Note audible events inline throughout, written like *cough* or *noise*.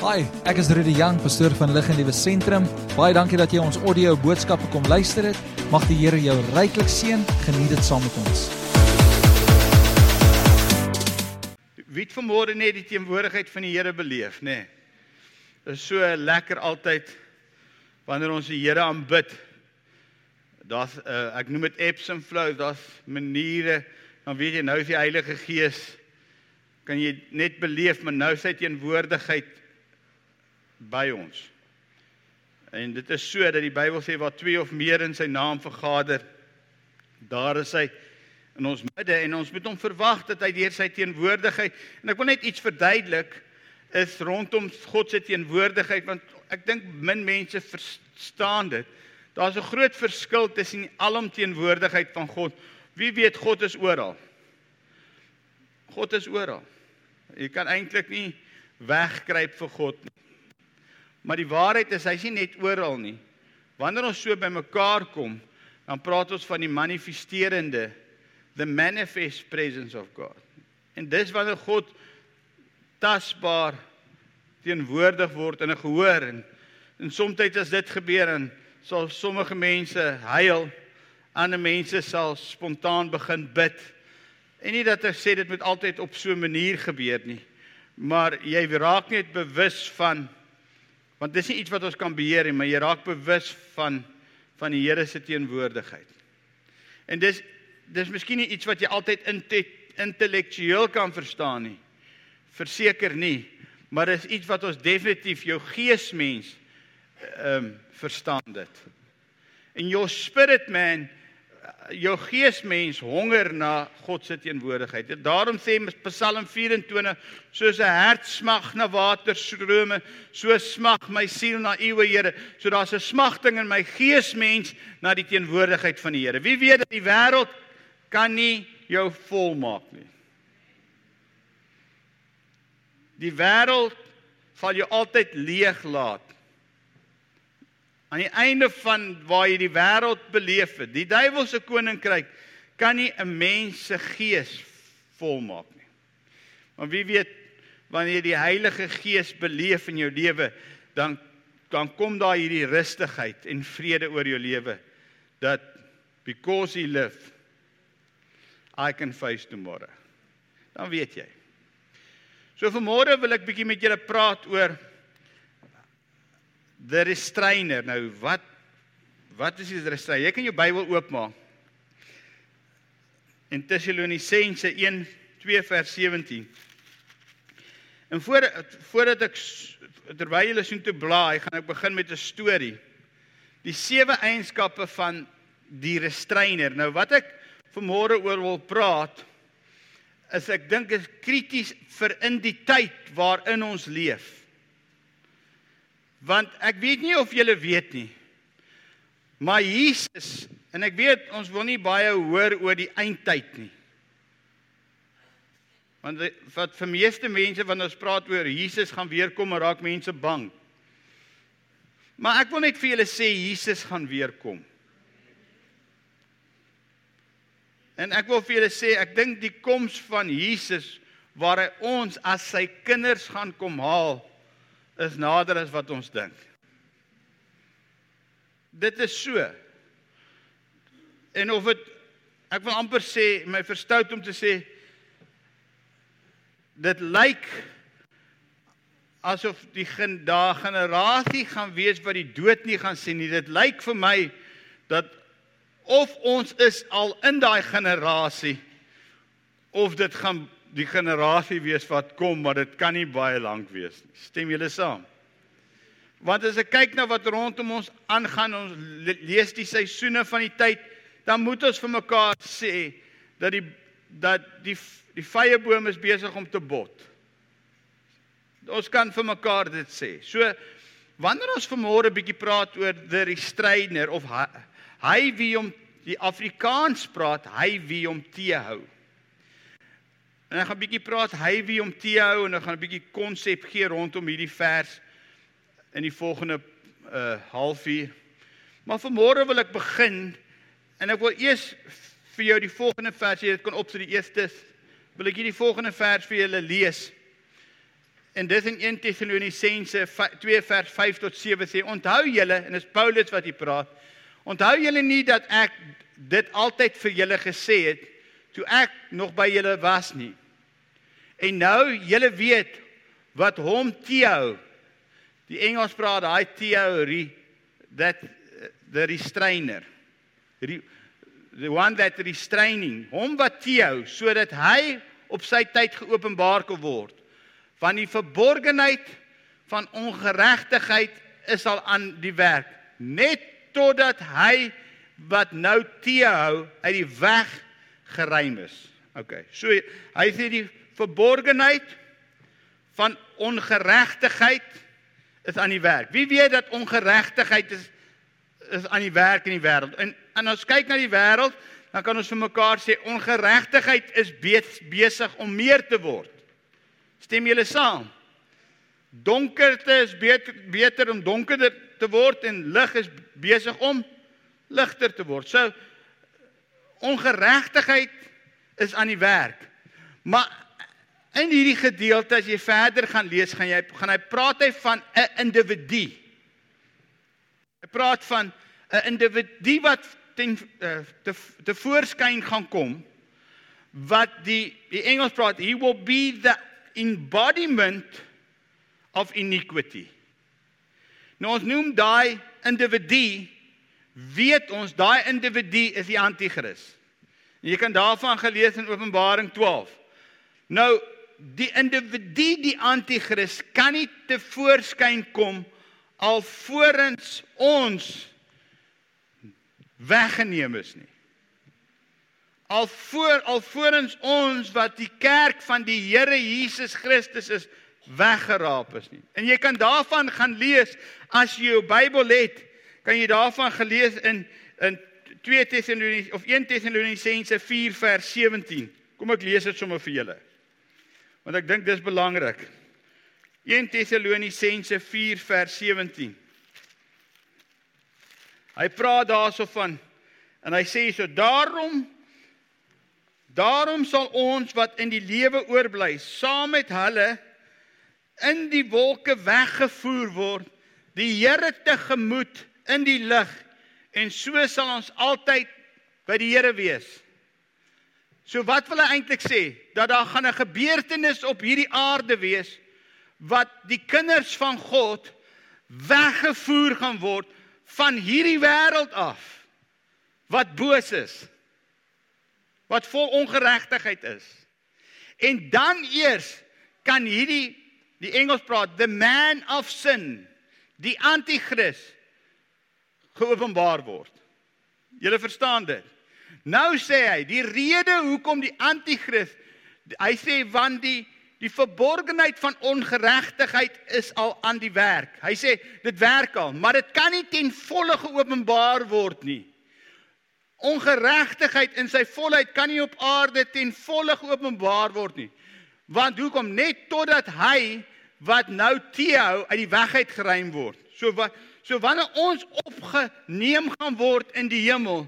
Hi, ek is Rudy Jang, pastoor van Lig en Liewe Sentrum. Baie dankie dat jy ons audio boodskappe kom luister het. Mag die Here jou ryklik seën. Geniet dit saam met ons. Wie het vanmôre net die teenwoordigheid van die Here beleef, nê? Nee. Is so lekker altyd wanneer ons die Here aanbid. Daar's uh, ek noem dit ebbs and flows, daar's maniere dan weet jy nou is die Heilige Gees kan jy net beleef maar nou sy teenwoordigheid by ons. En dit is so dat die Bybel sê waar twee of meer in sy naam vergader, daar is hy in ons midde en ons moet hom verwag dat hy deur sy teenwoordigheid en ek wil net iets verduidelik is rondom God se teenwoordigheid want ek dink min mense verstaan dit. Daar's 'n groot verskil tussen die alomteenwoordigheid van God. Wie weet God is oral? God is oral. Jy kan eintlik nie wegkruip vir God nie. Maar die waarheid is hy's nie net oral nie. Wanneer ons so bymekaar kom, dan praat ons van die manifesterende the manifest presence of God. En dis wanneer God tasbaar teenwoordig word in 'n gehoor en en soms as dit gebeur en sal sommige mense huil, ander mense sal spontaan begin bid. En nie dat ek sê dit moet altyd op so 'n manier gebeur nie, maar jy raak net bewus van want dis nie iets wat ons kan beheer nie, maar jy raak bewus van van die Here se teenwoordigheid. En dis dis miskien nie iets wat jy altyd intellektueel kan verstaan nie. Verseker nie, maar dis iets wat ons definitief jou geesmens ehm um, verstaan dit. En jou spirit man jou geesmens honger na God se teenwoordigheid. Daarom sê Psalm 24 soos 'n hert smag na waterstrome, so smag my siel na U, Here. So daar's 'n smagting in my geesmens na die teenwoordigheid van die Here. Wie weet dat die wêreld kan nie jou volmaak nie. Die wêreld sal jou altyd leeg laat. Aan die einde van waar jy die wêreld beleef het, die duiwelse koninkryk kan nie 'n mens se gees volmaak nie. Maar wie weet wanneer jy die Heilige Gees beleef in jou lewe, dan dan kom daar hierdie rustigheid en vrede oor jou lewe dat because he live I can face tomorrow. Dan weet jy. So vanmôre wil ek bietjie met julle praat oor the restrainer. Nou wat wat is die restrainer? Jy kan jou Bybel oopmaak. In Tessalonisense 1:2 vers 17. En voor voordat ek terwyl julle so toe blaai, gaan ek begin met 'n storie. Die sewe eienskappe van die restrainer. Nou wat ek vanmôre oor wil praat is ek dink is krities vir in die tyd waarin ons leef. Want ek weet nie of julle weet nie. Maar Jesus en ek weet ons wil nie baie hoor oor die eindtyd nie. Want wat vir meeste mense wanneer ons praat oor Jesus gaan weer kom, raak mense bang. Maar ek wil net vir julle sê Jesus gaan weer kom. En ek wil vir julle sê ek dink die koms van Jesus waar hy ons as sy kinders gaan kom haal is nader as wat ons dink. Dit is so. En of dit ek wil amper sê my verstout om te sê dit lyk asof die dae generasie gaan wees wat die dood nie gaan sien nie. Dit lyk vir my dat of ons is al in daai generasie of dit gaan die generasie wees wat kom, maar dit kan nie baie lank wees nie. Stem julle saam? Want as ek kyk na wat rondom ons aangaan, ons lees die seisoene van die tyd, dan moet ons vir mekaar sê dat die dat die die vyeboom is besig om te bot. Ons kan vir mekaar dit sê. So wanneer ons vanmôre bietjie praat oor the restrainer of hy, hy wie hom die Afrikaans praat, hy wie hom teehou. En ek gaan bietjie praat hy wie hom te hou en ek gaan 'n bietjie konsep gee rondom hierdie vers in die volgende uh halfuur. Maar vanmôre wil ek begin en ek wil eers vir jou die volgende vers hê dit kan op so die eerste wil ek hierdie volgende vers vir julle lees. en dis in 1 Tessalonisense 2 vers 5 tot 7 sê onthou julle en dis Paulus wat hier praat onthou julle nie dat ek dit altyd vir julle gesê het toe ek nog by julle was nie en nou julle weet wat hom Theo die Engels praat daai theory that the restrainer the, the one that restraining hom wat Theo sodat hy op sy tyd geopenbaar kan word van die verborgenheid van ongeregtigheid is al aan die werk net totdat hy wat nou teehou uit die weg geruim is. OK. So hy sê die verborgenheid van ongeregtigheid is aan die werk. Wie weet dat ongeregtigheid is is aan die werk in die wêreld. En en as kyk na die wêreld, dan kan ons vir mekaar sê ongeregtigheid is besig om meer te word. Stem julle saam? Donkerte is beter beter om donkerder te word en lig is besig om ligter te word. So ongeregtigheid is aan die werk. Maar in hierdie gedeelte as jy verder gaan lees, gaan jy gaan hy praat hy van 'n individu. Hy praat van 'n individu wat ten uh, te te voorskyn gaan kom wat die die Engels praat he will be the embodiment of iniquity. Nou ons noem daai individu weet ons daai individu is die anti-kris. Jy kan daarvan gelees in Openbaring 12. Nou die individu die anti-kris kan nie te voorskyn kom alvorens ons weggeneem is nie al voor alvorens ons wat die kerk van die Here Jesus Christus is weggeraap is nie. En jy kan daarvan gaan lees as jy jou Bybel het, kan jy daarvan gelees in in 2 Tessalonisense of 1 Tessalonisense 4 vers 17. Kom ek lees dit sommer vir julle. Want ek dink dis belangrik. 1 Tessalonisense 4 vers 17. Hy praat daarso van en hy sê so daarom Daarom sal ons wat in die lewe oorbly, saam met hulle in die wolke weggevoer word, die Here tegemoet in die lig en so sal ons altyd by die Here wees. So wat wil hy eintlik sê? Dat daar gaan 'n gebeurtenis op hierdie aarde wees wat die kinders van God weggevoer gaan word van hierdie wêreld af wat boos is wat vol ongeregtigheid is. En dan eers kan hierdie die Engels praat the man of sin, die anti-kris geopenbaar word. Julle verstaan dit. Nou sê hy, die rede hoekom die anti-kris hy sê want die die verborgenheid van ongeregtigheid is al aan die werk. Hy sê dit werk al, maar dit kan nie ten volle geopenbaar word nie. Ongeregtigheid in sy volheid kan nie op aarde ten volle geopenbaar word nie. Want hoekom net totdat hy wat nou teehou uit die weg uit geruim word. So wat so wanneer ons opgeneem gaan word in die hemel,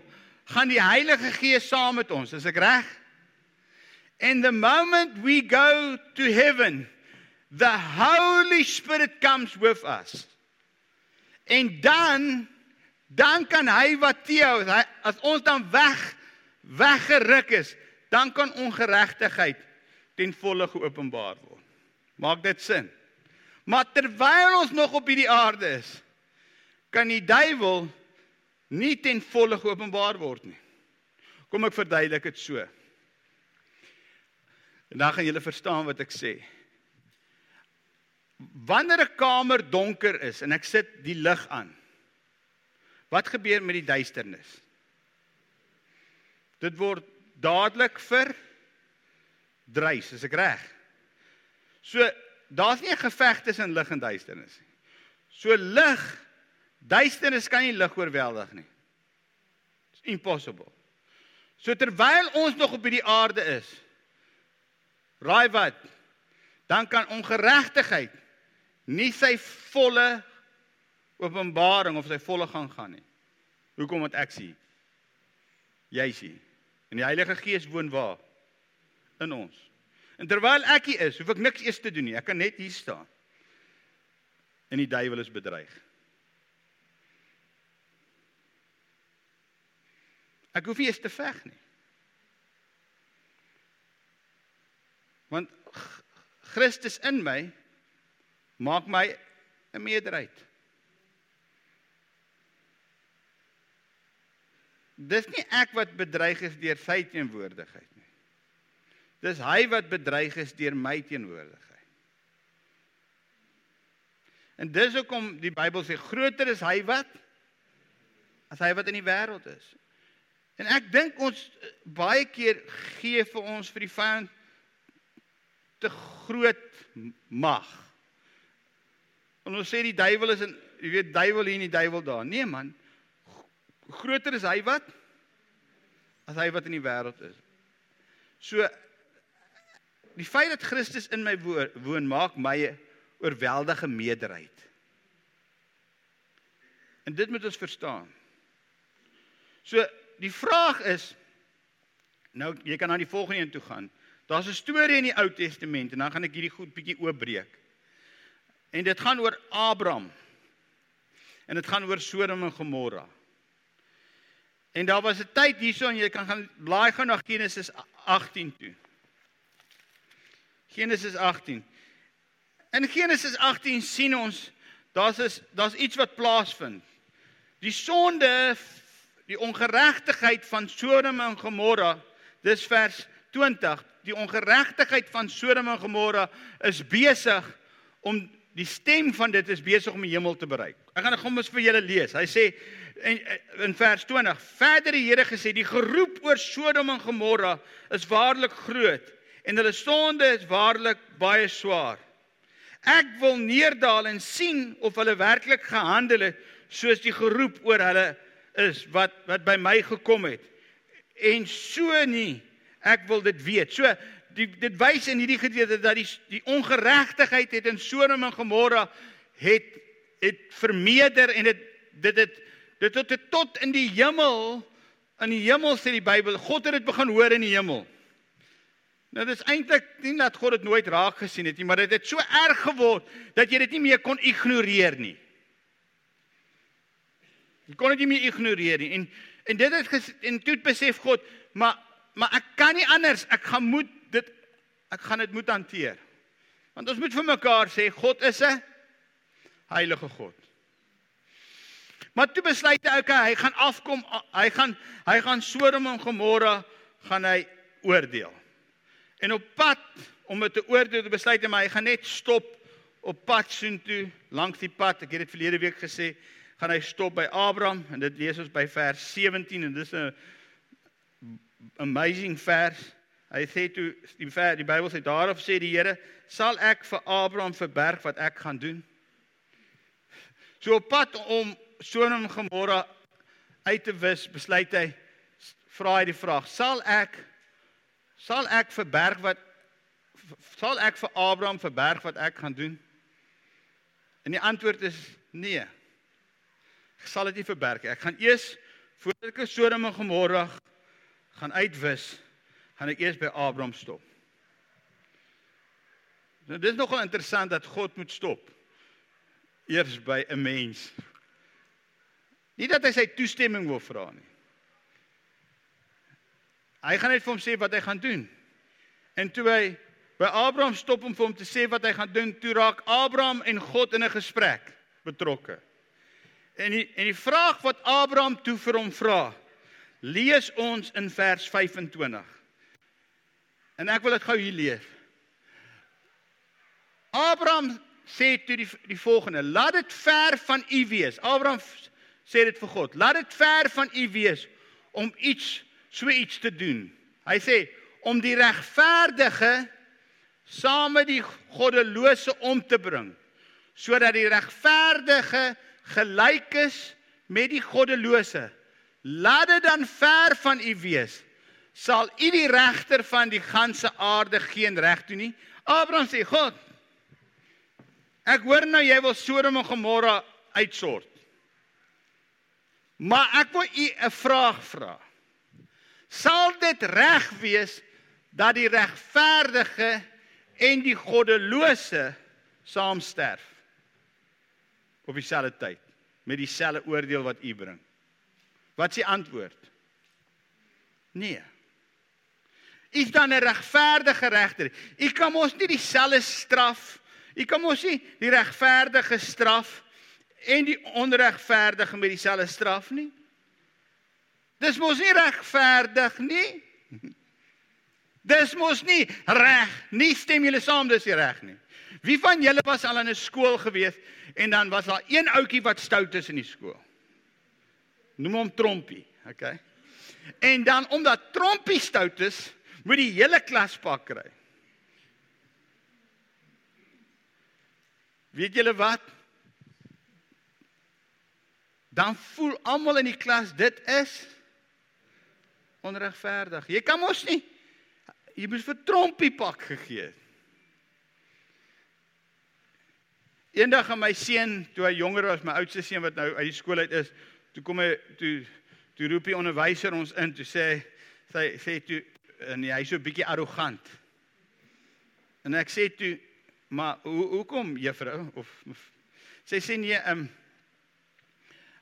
gaan die Heilige Gees saam met ons. Is ek reg? And the moment we go to heaven, the Holy Spirit comes with us. En dan dan kan hy wat teehou as ons dan weg weggeruk is dan kan ongeregtigheid ten volle geopenbaar word maak dit sin maar terwyl ons nog op hierdie aarde is kan die duiwel nie ten volle geopenbaar word nie kom ek verduidelik dit so en dan gaan julle verstaan wat ek sê wanneer 'n kamer donker is en ek sit die lig aan Wat gebeur met die duisternis? Dit word dadelik vir dreis, is ek reg? So daar's nie 'n geveg tussen lig en duisternis nie. So lig, duisternis kan nie lig oorweldig nie. It's impossible. So terwyl ons nog op hierdie aarde is, raai wat? Dan kan ongeregtigheid nie sy volle openbaring of sy volle gang gaan nie. Hoekom moet ek sien? Jy sien. En die Heilige Gees woon waar? In ons. En terwyl ek hier is, hoef ek niks eers te doen nie. Ek kan net hier staan. En die duiwel is bedreig. Ek hoef nie eens te veg nie. Want Christus in my maak my 'n meerderheid. Dis nie ek wat bedreig is deur sy teenwoordigheid nie. Dis hy wat bedreig is deur my teenwoordigheid. En dis hoekom die Bybel sê groter is hy wat as hy wat in die wêreld is. En ek dink ons baie keer gee vir ons vir die vyand te groot mag. En ons sê die duiwel is in jy weet duiwel hier en die duiwel daar. Nee man. Groter is hy wat as hy wat in die wêreld is. So die feit dat Christus in my woon maak my 'n oorweldige meerderheid. En dit moet ons verstaan. So die vraag is nou jy kan na die volgende een toe gaan. Daar's 'n storie in die Ou Testament en dan gaan ek hierdie goed bietjie oopbreek. En dit gaan oor Abraham. En dit gaan oor Sodom en Gomorra. En daar was 'n tyd hierso en jy kan gaan blaai gou na Genesis 18 toe. Genesis 18. In Genesis 18 sien ons daar's is daar's iets wat plaasvind. Die sonde die ongeregtigheid van Sodom en Gomorra, dis vers 20. Die ongeregtigheid van Sodom en Gomorra is besig om die stem van dit is besig om die hemel te bereik. Ek gaan dit gou mos vir julle lees. Hy sê in in vers 20, verder die Here gesê, die geroep oor Sodom en Gomorra is waarlik groot en hulle sonde is waarlik baie swaar. Ek wil neerdal en sien of hulle werklik gehandel het soos die geroep oor hulle is wat wat by my gekom het. En so nie, ek wil dit weet. So die dit wys in hierdie gedeelte dat die die ongeregtigheid het in Sodom en Gomorra het het vermeerder en dit dit het dit het, het tot in die hemel in die hemel sê die Bybel God het dit begin hoor in die hemel. Nou dis eintlik nie dat God dit nooit raak gesien het nie, maar dit het so erg geword dat jy dit nie meer kon ignoreer nie. Jy kon dit nie meer ignoreer nie. En en dit het en toe besef God, maar maar ek kan nie anders. Ek gaan moet dit ek gaan dit moet hanteer. Want ons moet vir mekaar sê God is 'n heilige God. Maar toe besluit hy okay, hy gaan afkom, hy gaan hy gaan Sodom en Gomorra gaan hy oordeel. En op pad om dit te oordeel, besluit hy maar hy gaan net stop op pad soontoe langs die pad. Ek het dit verlede week gesê, gaan hy stop by Abraham en dit lees ons by vers 17 en dis 'n amazing vers. Hy sê toe die vers die Bybel sê daarop sê die Here, sal ek vir Abraham verberg wat ek gaan doen? So op pad om Sodom en Gomorra uit te wis, besluit hy vra hy die vraag, sal ek sal ek verberg wat sal ek vir Abraham verberg wat ek gaan doen? En die antwoord is nee. Ek sal dit nie verberg nie. Ek gaan eers voordat ek Sodom en Gomorra gaan uitwis, gaan ek eers by Abraham stop. Nou dis nogal interessant dat God moet stop eers by 'n mens. Nie dat hy sy toestemming wil vra nie. Hy gaan net vir hom sê wat hy gaan doen. En toe hy by Abraham stop om vir hom te sê wat hy gaan doen, toe raak Abraham en God in 'n gesprek betrokke. En die en die vraag wat Abraham toe vir hom vra, lees ons in vers 25. En ek wil dit gou hier lees. Abraham sê toe die die volgende: Laat dit ver van u wees. Abraham sê dit vir God: Laat dit ver van u wees om iets so iets te doen. Hy sê om die regverdige saam met die goddelose om te bring sodat die regverdige gelyk is met die goddelose. Laat dit dan ver van u wees. Sal u die regter van die ganse aarde geen reg doen nie? Abraham sê: "God, ek hoor nou jy wil Sodom en Gomorra uitsort. Maar ek wil u 'n vraag vra. Sal dit reg wees dat die regverdige en die goddelose saam sterf op dieselfde tyd met dieselfde oordeel wat u bring. Wat is die antwoord? Nee. Is dan 'n regverdige regter? U kan mos nie dieselfde straf, u kan mos nie die regverdige straf en die onregverdige met dieselfde straf nie. Dis mos nie regverdig nie. Dis mos nie reg nie. Stem julle saam dis nie reg nie. Wie van julle was al in 'n skool gewees en dan was daar een ouetjie wat stout is in die skool? Noem hom Trompie, okay? En dan omdat Trompie stout is, moet die hele klas pak kry. Weet julle wat? Dan voel almal in die klas dit is onregverdig. Jy kan mos nie jy moet vir trompie pak gegee het. Eendag aan my seun, toe hy jonger was, my oudste seun wat nou uit die skool uit is, toe kom hy toe toe roep die onderwyser ons in toe sê sy sê toe en hy so 'n bietjie arrogant. En ek sê toe maar hoe hoekom juffrou of sê sê nee, ehm um,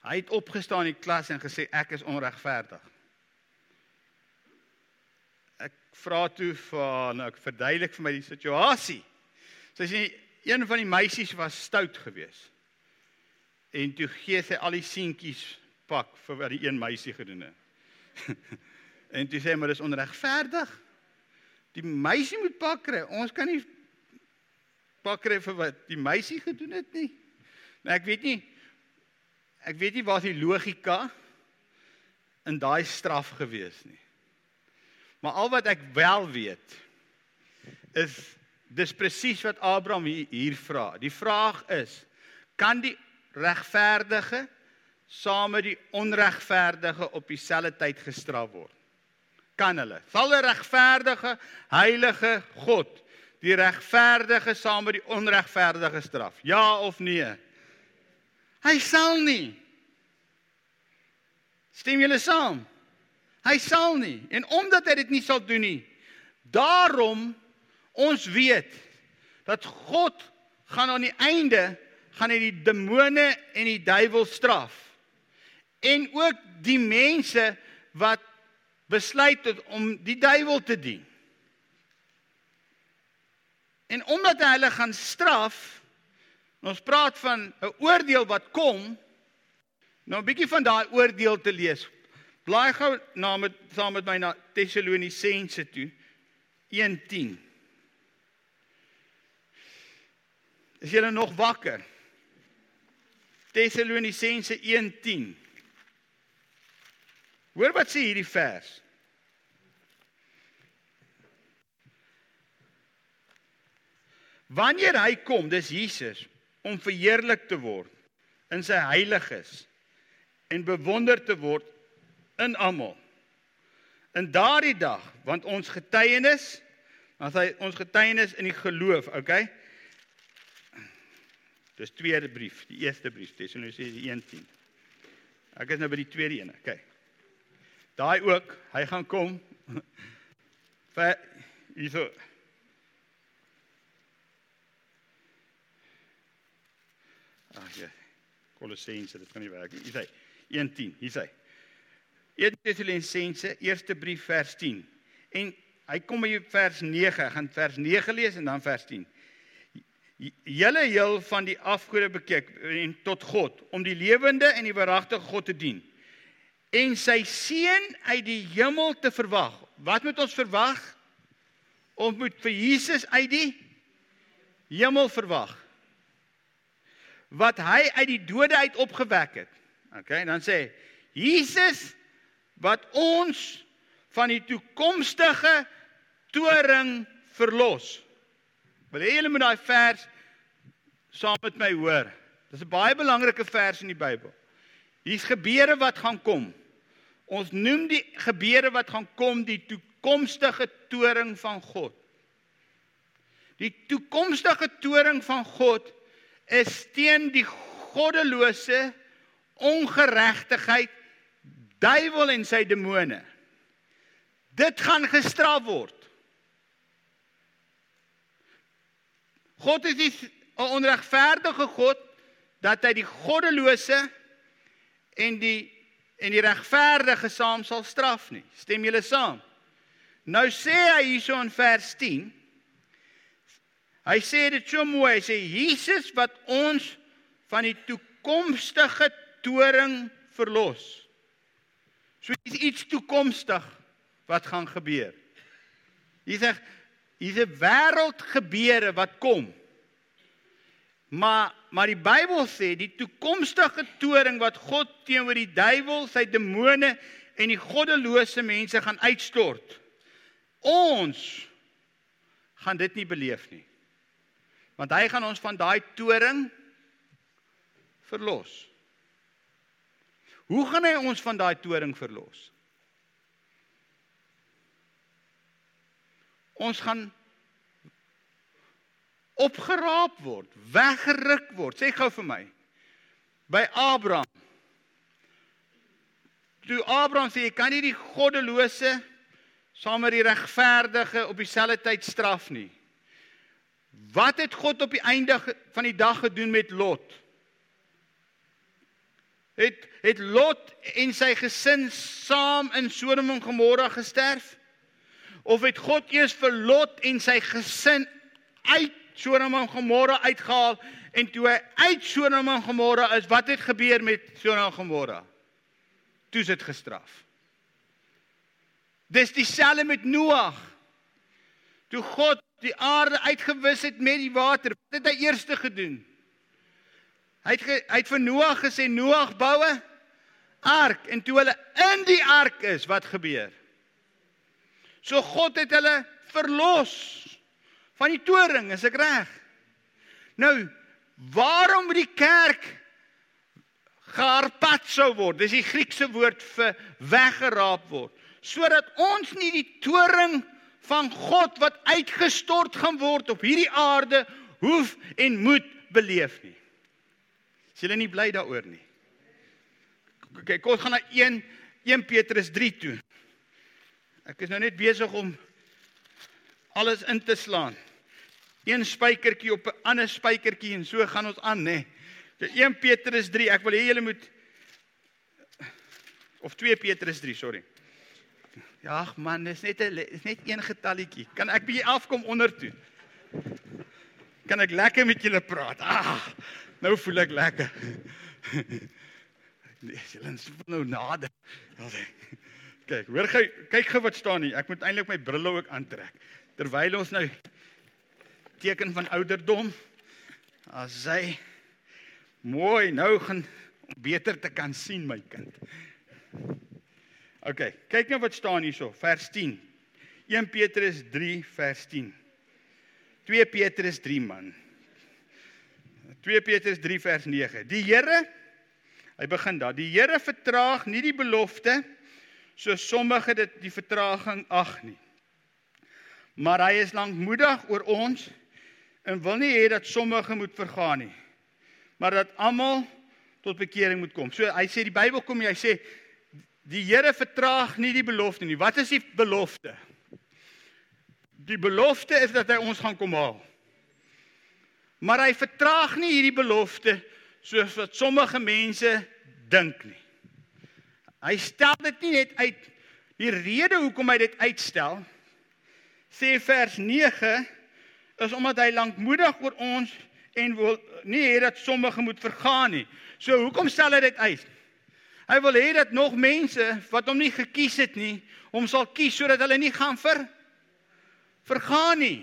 hy het opgestaan in die klas en gesê ek is onregverdig vra toe vir nou ek verduidelik vir my die situasie. Sy sê een van die meisies was stout geweest. En toe gee sy al die seentjies pak vir wat die een meisie gedoen het. *laughs* en toe sê maar dis onregverdig. Die meisie moet pak kry. Ons kan nie pak kry vir wat die meisie gedoen het nie. Nou ek weet nie ek weet nie waar die logika in daai straf gewees nie. Maar al wat ek wel weet is dis presies wat Abraham hier, vra. Die vraag is: kan die regverdige saam met die onregverdige op dieselfde tyd gestraf word? Kan hulle? Sal 'n regverdige, heilige God die regverdige saam met die onregverdige straf? Ja of nee? Hy sal nie. Stem julle saam? Hy sal nie. En omdat hy dit nie sal doen nie, daarom ons weet dat God gaan aan die einde gaan hy die demone en die duiwel straf. En ook die mense wat besluit het om die duiwel te dien. En omdat hy hulle gaan straf, ons praat van 'n oordeel wat kom, nou 'n bietjie van daai oordeel te lees. Blaai gou na met saam met my na Tessalonisense toe 1:10. Is julle nog wakker? Tessalonisense 1:10. Hoor wat sê hierdie vers. Wanneer hy kom, dis Jesus, om verheerlik te word in sy heiliges en bewonder te word in almal. In daardie dag, want ons getuienis, dan sê ons getuienis in die geloof, okay? Dis tweede brief, die eerste brief, Tessalonisense 1:10. Ek is nou by die tweede een, okay. Daai ook, hy gaan kom *laughs* vir hierso Ag ja. Kolossense, dit kan nie werk nie. Hier sê 1:10, hier sê 1 Tessalonisense eerste brief vers 10. En hy kom by vers 9, gaan vers 9 lees en dan vers 10. Julle heel van die afgode bekyk en tot God om die lewende en die waaragtige God te dien en sy seun uit die hemel te verwag. Wat moet ons verwag? Ons moet vir Jesus uit die hemel verwag. Wat hy uit die dode uit opgewek het. OK, dan sê Jesus wat ons van die toekomstige toring verlos. Wil jy julle met daai vers saam met my hoor? Dis 'n baie belangrike vers in die Bybel. Hier's gebeure wat gaan kom. Ons noem die gebeure wat gaan kom die toekomstige toring van God. Die toekomstige toring van God is teen die goddelose ongeregtigheid duiwel en sy demone. Dit gaan gestraf word. God is nie 'n onregverdige God dat hy die goddelose en die en die regverdige saam sal straf nie. Stem julle saam? Nou sê hy hierso in vers 10. Hy sê dit so mooi, hy sê Jesus wat ons van die toekomstige toring verlos. So is iets toekomstig wat gaan gebeur. Hier sê hier's 'n wêreld gebeure wat kom. Maar maar die Bybel sê die toekomstige toring wat God teenoor die duiwel, sy demone en die goddelose mense gaan uitstort. Ons gaan dit nie beleef nie. Want hy gaan ons van daai toring verlos. Hoe gaan hy ons van daai toring verlos? Ons gaan opgeraap word, weggeruk word. Sê gou vir my. By Abraham. Toe Abraham sê jy kan nie die goddelose saam met die regverdige op dieselfde tyd straf nie. Wat het God op die einde van die dag gedoen met Lot? Het het Lot en sy gesin saam in Sodom en Gomorra gesterf? Of het God eers vir Lot en sy gesin uit Sodom en Gomorra uitgehaal en toe hy uit Sodom en Gomorra is, wat het gebeur met Sodom en Gomorra? Toe is dit gestraf. Dis dieselfde met Noag. Toe God die aarde uitgewis het met die water, wat het hy eers gedoen? Hy het ge, hy het vir Noag gesê Noag bou 'n ark en toe hulle in die ark is, wat gebeur? So God het hulle verlos van die toring, is ek reg? Nou, waarom die kerk geharpat sou word? Dis die Griekse woord vir weggeraap word sodat ons nie die toring van God wat uitgestort gaan word op hierdie aarde hoef en moet beleef nie. Is julle nie bly daaroor nie? Kyk, kom ons gaan na 1 1 Petrus 3 toe. Ek is nou net besig om alles in te slaan. Een spykertjie op 'n ander spykertjie en so gaan ons aan, nê. Nee. 1 Petrus 3. Ek wil hê julle moet of 2 Petrus 3, sorry. Ja, man, dis net 'n is net een getalletjie. Kan ek bietjie afkom onder toe? Kan ek lekker met julle praat? Ah, nou voel ek lekker. *laughs* Nee, julle is nou nader. Kyk, hoor gou, kyk gou wat staan hier. Ek moet eintlik my brille ook aantrek. Terwyl ons nou teken van ouderdom as hy mooi nou gaan beter te kan sien my kind. OK, kyk nou wat staan hierso, vers 10. 1 Petrus 3 vers 10. 2 Petrus 3 man. 2 Petrus 3 vers 9. Die Here hy begin daar. Die Here vertraag nie die belofte so sommige dit die vertraging ag nie. Maar hy is lankmoedig oor ons en wil nie hê dat sommige moet vergaan nie, maar dat almal tot bekering moet kom. So hy sê die Bybel kom hy sê Die Here vertraag nie die belofte nie. Wat is die belofte? Die belofte is dat hy ons gaan kom haal. Maar hy vertraag nie hierdie belofte soos wat sommige mense dink nie. Hy stel dit nie net uit die rede hoekom hy dit uitstel sê vers 9 is omdat hy lankmoedig oor ons en wil nie hê dat sommige moet vergaan nie. So hoekom stel hy dit uit? Hy wil hê dat nog mense wat hom nie gekies het nie, hom sal kies sodat hulle nie gaan vir vergaan nie.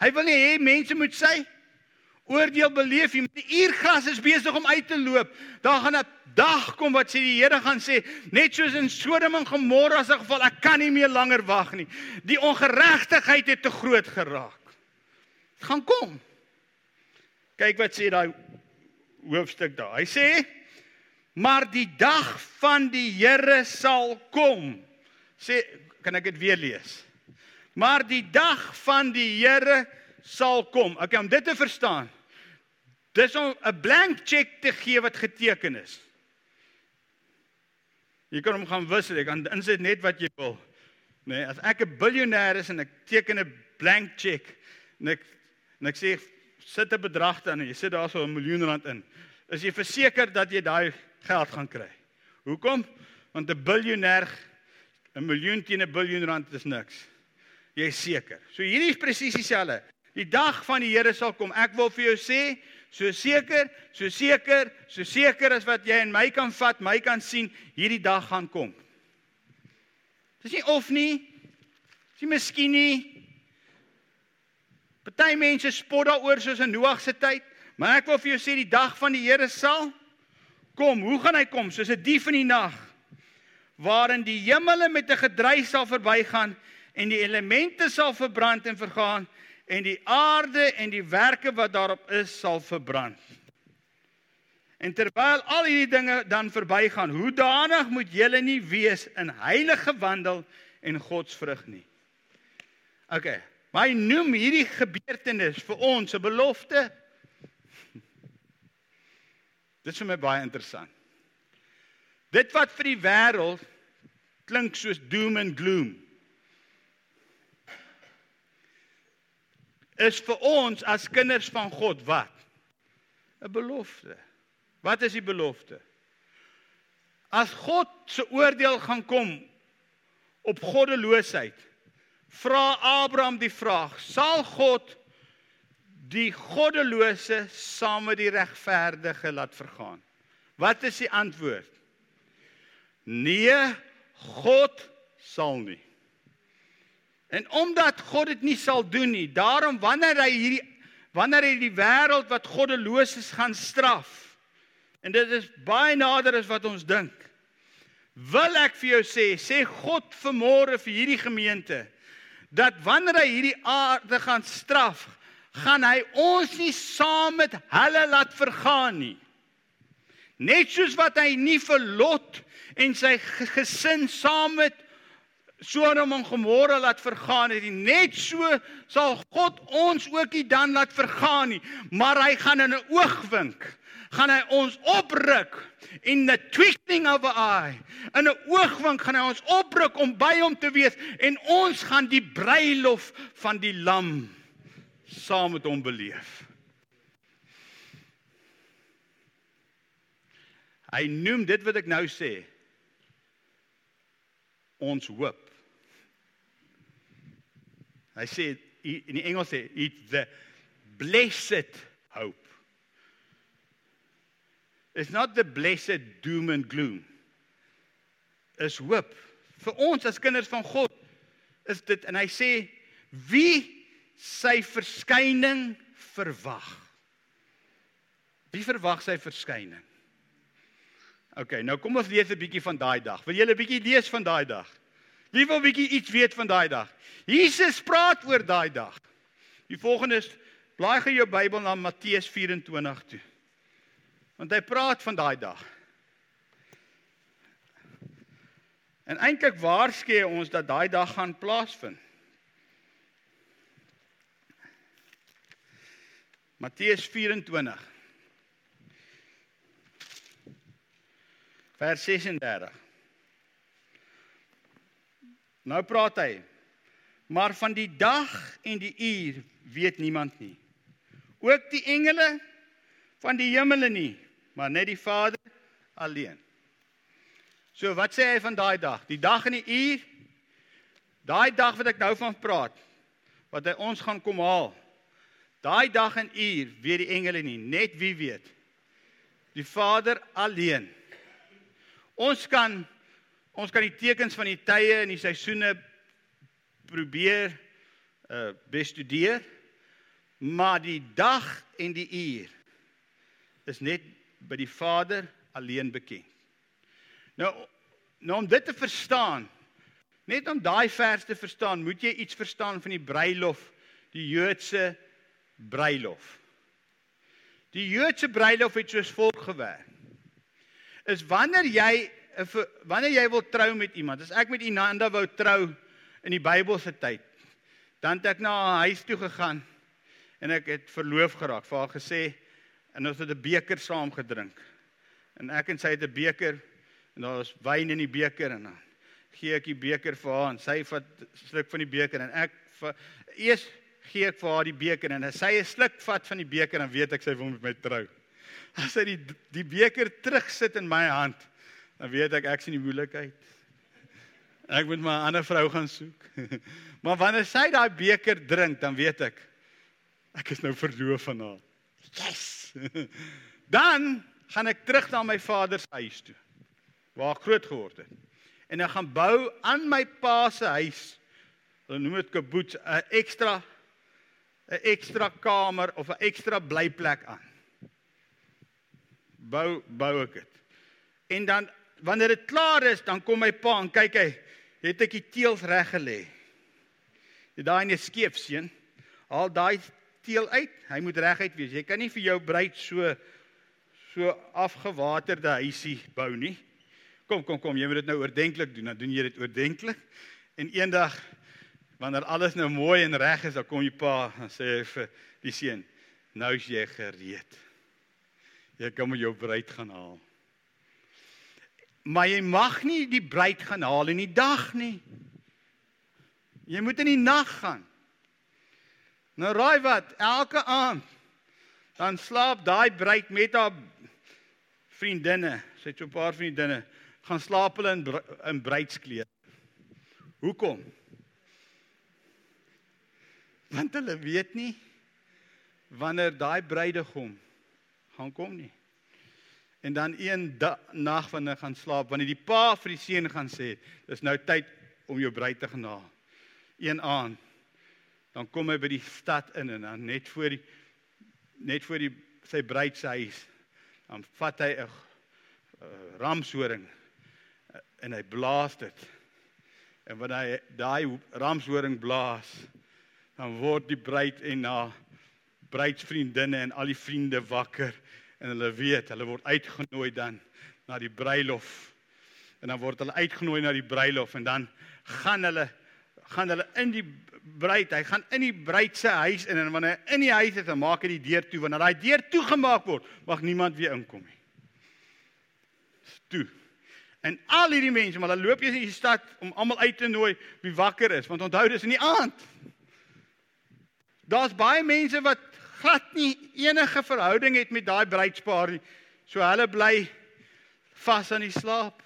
Hy wil nie hê mense moet sy oordeel beleef nie. Die uurgras is besig om uit te loop. Daar gaan 'n dag kom wat sê die Here gaan sê, net soos in Sodom en Gomorra se geval, ek kan nie meer langer wag nie. Die ongeregtigheid het te groot geraak. Dit gaan kom. Kyk wat sê daai hoofstuk daar. Hy sê Maar die dag van die Here sal kom. Sê, kan ek dit weer lees? Maar die dag van die Here sal kom. Okay, om dit te verstaan. Dis om 'n blank check te gee wat geteken is. Jy kan hom gaan wissel, ek kan insit net wat jy wil. Nee, as ek 'n biljoenêr is en ek teken 'n blank check en ek en ek sê sit 'n bedrag dan en jy sit daar so 'n miljoen rand in, is jy verseker dat jy daai geld gaan kry. Hoekom? Want 'n biljoenêr 'n miljoen teen 'n biljoen rand is niks. Jy is seker. So hierdie is presies dieselfde. Die dag van die Here sal kom. Ek wil vir jou sê, so seker, so seker, so seker as wat jy en my kan vat, my kan sien, hierdie dag gaan kom. Dis nie of nie. Dis nie miskien nie. Party mense spot daaroor soos in Noag se tyd, maar ek wil vir jou sê die dag van die Here sal kom. Hoe gaan hy kom? Soos 'n dief in die nag waarin die hemele met 'n gedruis sal verbygaan en die elemente sal verbrand en vergaan en die aarde en die werke wat daarop is sal verbrand. En terwyl al hierdie dinge dan verbygaan, hoe danig moet julle nie wees in heilige wandel en godsvrug nie. OK. Hy noem hierdie gebeurtenis vir ons 'n belofte. Dit is vir my baie interessant. Dit wat vir die wêreld klink soos doom and gloom is vir ons as kinders van God wat? 'n Belofte. Wat is die belofte? As God se oordeel gaan kom op goddeloosheid, vra Abraham die vraag: Sal God die goddelose saam met die regverdige laat vergaan? Wat is die antwoord? Nee, God sal nie. En omdat God dit nie sal doen nie, daarom wanneer hy hierdie wanneer hy die wêreld wat goddeloos is gaan straf. En dit is baie nader as wat ons dink. Wil ek vir jou sê, sê God vanmôre vir hierdie gemeente dat wanneer hy hierdie aarde gaan straf, gaan hy ons nie saam met hulle laat vergaan nie. Net soos wat hy nie vir Lot en sy gesin saam met Sodom en Gomorra laat vergaan het, net so sal God ons ook nie dan laat vergaan nie, maar hy gaan in 'n oogwink gaan hy ons opruk in the twinkling of an eye. In 'n oogwink gaan hy ons opruk om by hom te wees en ons gaan die bruilof van die lam saam met hom beleef. Hy noem dit wat ek nou sê ons hoop. Hy sê in die Engels sê it's the blessed hope. It's not the blessed doom and gloom. Is hoop vir ons as kinders van God is dit en hy sê wie sy verskyning verwag. Wie verwag sy verskyning? OK, nou kom ons lees 'n bietjie van daai dag. Wil julle 'n bietjie lees van daai dag? Wie wil bietjie iets weet van daai dag? Jesus praat oor daai dag. Die volgende is blaai gou jou Bybel na Matteus 24 toe. Want hy praat van daai dag. En eintlik waarsku ons dat daai dag gaan plaasvind. Matteus 24 vers 36 Nou praat hy. Maar van die dag en die uur weet niemand nie. Ook die engele van die hemele nie maar net die Vader alleen. So wat sê hy van daai dag? Die dag en die uur? Daai dag wat ek nou van praat wat hy ons gaan kom haal Daai dag en uur weet die engele nie, net wie weet. Die Vader alleen. Ons kan ons kan die tekens van die tye en die seisoene probeer uh bestudeer, maar die dag en die uur is net by die Vader alleen bekend. Nou nou om dit te verstaan, net om daai vers te verstaan, moet jy iets verstaan van die bruilof, die Joodse bruilof. Die Joodse bruilof het soos volk gewerk. Is wanneer jy wanneer jy wil trou met iemand, as ek met Inanda wou trou in die Bybelse tyd, dan het ek na haar huis toe gegaan en ek het verloof geraak. Vir haar gesê en ons het 'n beker saam gedrink. En ek en sy het 'n beker en daar was wyn in die beker en dan gee ek die beker vir haar en sy vat 'n sluk van die beker en ek eers gee ek vir haar die beker en sy 'n sluk vat van die beker dan weet ek sy wil met my trou. As sy die die beker terugsit in my hand, dan weet ek ek sien die moeilikheid. Ek moet my 'n ander vrou gaan soek. *laughs* Maar wanneer sy daai beker drink, dan weet ek ek is nou verloof aan haar. Yes. *laughs* Dan gaan ek terug na my vader se huis toe waar ek groot geword het. En ek gaan bou aan my pa se huis. Hulle noem dit kibbutz, 'n ekstra 'n ekstra kamer of 'n ekstra blyplek aan. Bou bou ek dit. En dan wanneer dit klaar is, dan kom my pa en kyk hy, het ek die teëls reg gelê. Jy daai in 'n skeef seun. Haal daai teel uit. Hy moet reguit wees. Jy kan nie vir jou bruid so so afgewaterde huisie bou nie. Kom kom kom, jy moet dit nou oordentlik doen. Dan doen jy dit oordentlik. En eendag wanneer alles nou mooi en reg is, dan kom jy pa en sê vir die seun, nou is jy gereed. Jy kan met jou bruid gaan haal. Maar jy mag nie die bruid gaan haal in die dag nie. Jy moet in die nag gaan. Nou raai wat, elke aand dan slaap daai bruid met haar vriendinne, sy het so 'n paar vriendinne, gaan slaap hulle in in bruidsklere. Hoekom? Want hulle weet nie wanneer daai bruidegom gaan kom nie. En dan een nag wanneer hulle gaan slaap, wanneer die pa vir die seun gaan sê, dis nou tyd om jou bruid te gaan haal. Een aand dan kom hy by die stad in en dan net voor die net voor die sy bruid se huis dan vat hy 'n uh, ramshoring uh, en hy blaas dit. En wanneer hy daai ramshoring blaas, dan word die bruid en haar bruidsvriendinne en al die vriende wakker en hulle weet, hulle word uitgenooi dan na die bruilof. En dan word hulle uitgenooi na die bruilof en dan gaan hulle gaan hulle in die bruid, hy gaan in die bruid se huis in en wanneer hy in die huis is, dan maak hy die deur toe. Wanneer daai deur toegemaak word, mag niemand weer inkom nie. Toe. En al hierdie mense, maar hulle loop jy in die stad om almal uit te nooi wie wakker is, want onthou dis in die aand. Daar's baie mense wat glad nie enige verhouding het met daai bruidspaar nie. So hulle bly vas aan die slaap.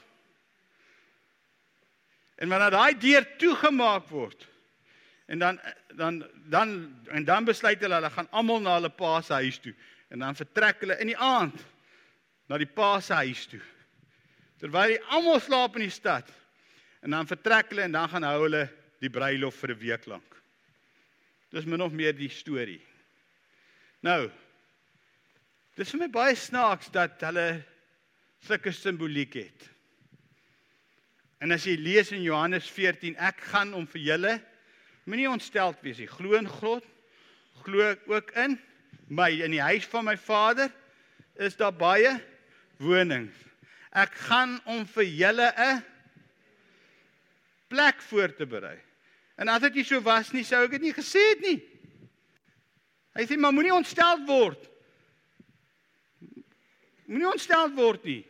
En wanneer daai deur toegemaak word en dan dan dan en dan besluit hulle hulle gaan almal na hulle pa se huis toe en dan vertrek hulle in die aand na die pa se huis toe. Terwyl die almal slaap in die stad. En dan vertrek hulle en dan gaan hou hulle die bruilof vir 'n week lank. Dis min of meer die storie. Nou. Dis vir my baie snaaks dat hulle sulke simboliek het. En as jy lees in Johannes 14, ek gaan om vir julle moenie ontsteld wees nie. Glo in God. Glo ook in my in die huis van my Vader is daar baie wonings. Ek gaan om vir julle 'n plek voor te berei. En as dit nie so was nie, sou ek dit nie gesê het nie. Hy sê maar moenie ontstel word. Moenie ontstel word nie.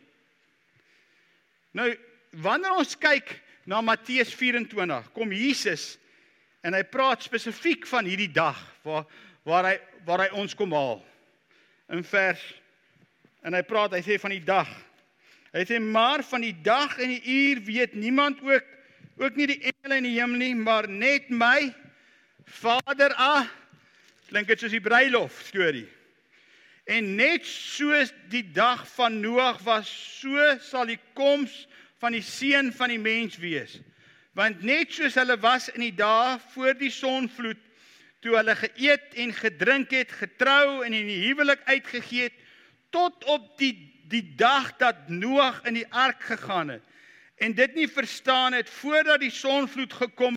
Nou, wanneer ons kyk na Matteus 24, kom Jesus en hy praat spesifiek van hierdie dag waar waar hy waar hy ons kom haal. In vers en hy praat, hy sê van die dag. Hy sê maar van die dag en die uur weet niemand ook ook nie die engele in die hemel nie, maar net my Vader A. Klink dit soos die bruilof storie. En net soos die dag van Noag was, so sal die koms van die seun van die mens wees. Want net soos hulle was in die dae voor die sonvloed, toe hulle geëet en gedrink het, getrou en in die huwelik uitgegee het, tot op die die dag dat Noag in die ark gegaan het en dit nie verstaan het voordat die sonvloed gekom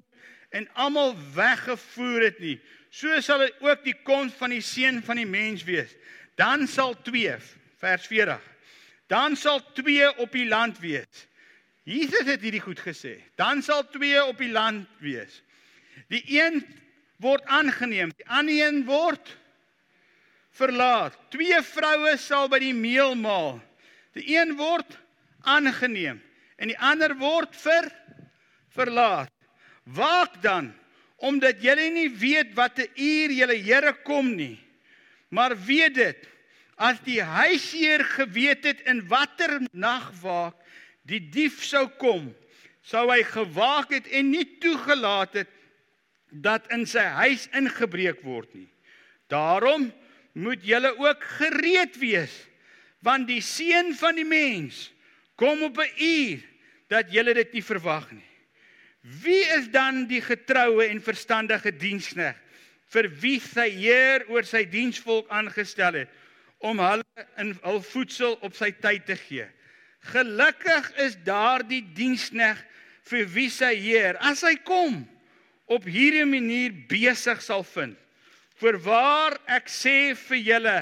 en almal weggevoer het nie. So sal dit ook die koms van die seun van die mens wees. Dan sal 2 vers 40. Dan sal 2 op die land wees. Jesus het hierdie goed gesê. Dan sal 2 op die land wees. Die een word aangeneem, die ander een word verlaat. Twee vroue sal by die meel maal. Die een word aangeneem en die ander word vir verlaat. Waak dan omdat julle nie weet watter uur julle Here kom nie. Maar weet dit, as die huisheer geweet het in watter nagwaak die dief sou kom, sou hy gewaak het en nie toegelaat het dat in sy huis ingebreek word nie. Daarom moet julle ook gereed wees, want die seun van die mens kom op 'n uur dat julle dit nie verwag nie. Wie is dan die getroue en verstandige diensknegt vir wie sy heer oor sy diensvolk aangestel het om hulle in hul voedsel op sy tyd te gee? Gelukkig is daardie diensknegt vir wie sy heer as hy kom op hierdie manier besig sal vind. Voorwaar ek sê vir julle,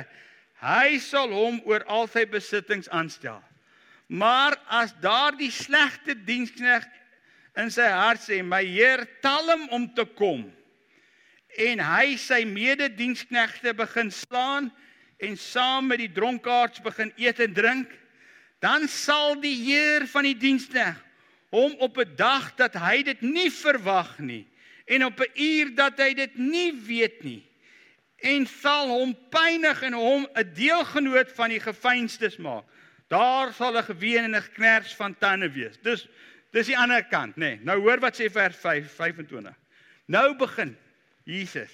hy sal hom oor al sy besittings aanstel. Maar as daardie slegte diensknegt in sy hart sê my Heer tel hom om te kom. En hy sy medediensknegte begin slaan en saam met die dronkaards begin eet en drink dan sal die Heer van die dienskneg hom op 'n dag dat hy dit nie verwag nie en op 'n uur dat hy dit nie weet nie en sal hom pynig en hom 'n deelgenoot van die gefeinstes maak. Daar sal 'n geween en 'n kners van tande wees. Dus Dis die ander kant, nê. Nee. Nou hoor wat sê vers 5 25. Nou begin Jesus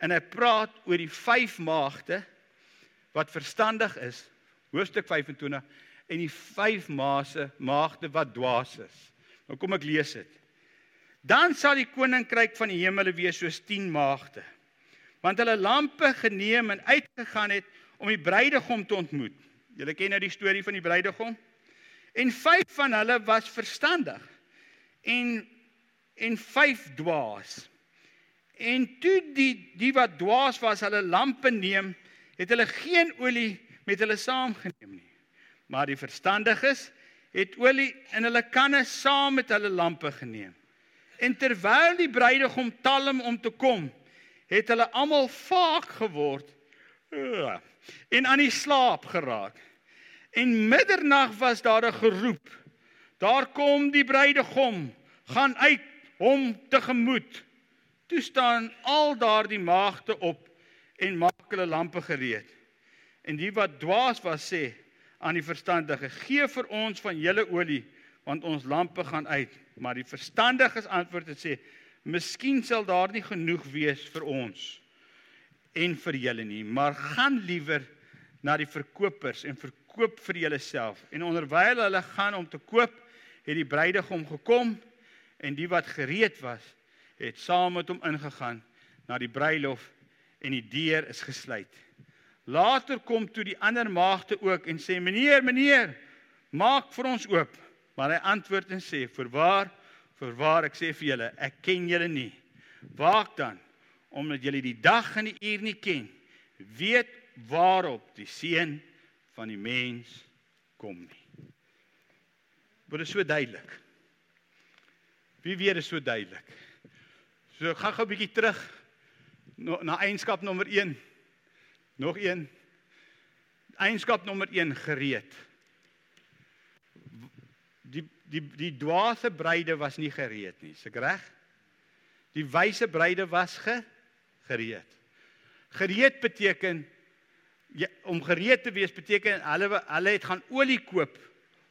en hy praat oor die vyf maagde wat verstandig is, hoofstuk 25 en die vyf maase maagde wat dwaas is. Nou kom ek lees dit. Dan sal die koninkryk van die hemele wees soos 10 maagde. Want hulle lampe geneem en uitgegaan het om die bruidegom te ontmoet. Julle ken nou die storie van die bruidegom? En vyf van hulle was verstandig en en vyf dwaas. En toe die die wat dwaas was, hulle lampe neem, het hulle geen olie met hulle saamgeneem nie. Maar die verstandiges het olie in hulle kanne saam met hulle lampe geneem. En terwyl die bruidegom talm om te kom, het hulle almal vaak geword en aan die slaap geraak. En middernag was daar 'n geroep. Daar kom die bruidegom, gaan uit hom tegemoet. Toe staan al daardie maagde op en maak hulle lampe gereed. En die wat dwaas was sê aan die verstandige: "Gee vir ons van julle olie, want ons lampe gaan uit." Maar die verstandiges antwoord en sê: "Miskien sal daar nie genoeg wees vir ons en vir julle nie, maar gaan liewer na die verkopers en verkoop koop vir julleself. En onderwyl hulle gaan om te koop, het die bruidegom gekom en die wat gereed was, het saam met hom ingegaan na die bruilof en die deur is gesluit. Later kom toe die ander maagde ook en sê: "Meneer, meneer, maak vir ons oop." Maar hy antwoord en sê: "Voorwaar, voorwaar ek sê vir julle, ek ken julle nie. Waak dan, omdat julle die dag en die uur nie ken. Weet waarop die seun van die mens kom nie. Word dit so duidelik. Wie weet dit so duidelik. So gaan gou 'n bietjie terug na eienskap nommer 1. Nog een. Eienskap nommer 1 gereed. Die die die dwaase bruide was nie gereed nie, seker reg? Die wyse bruide was ge gereed. Gereed beteken ja, om gereed te wees beteken hulle hulle het gaan olie koop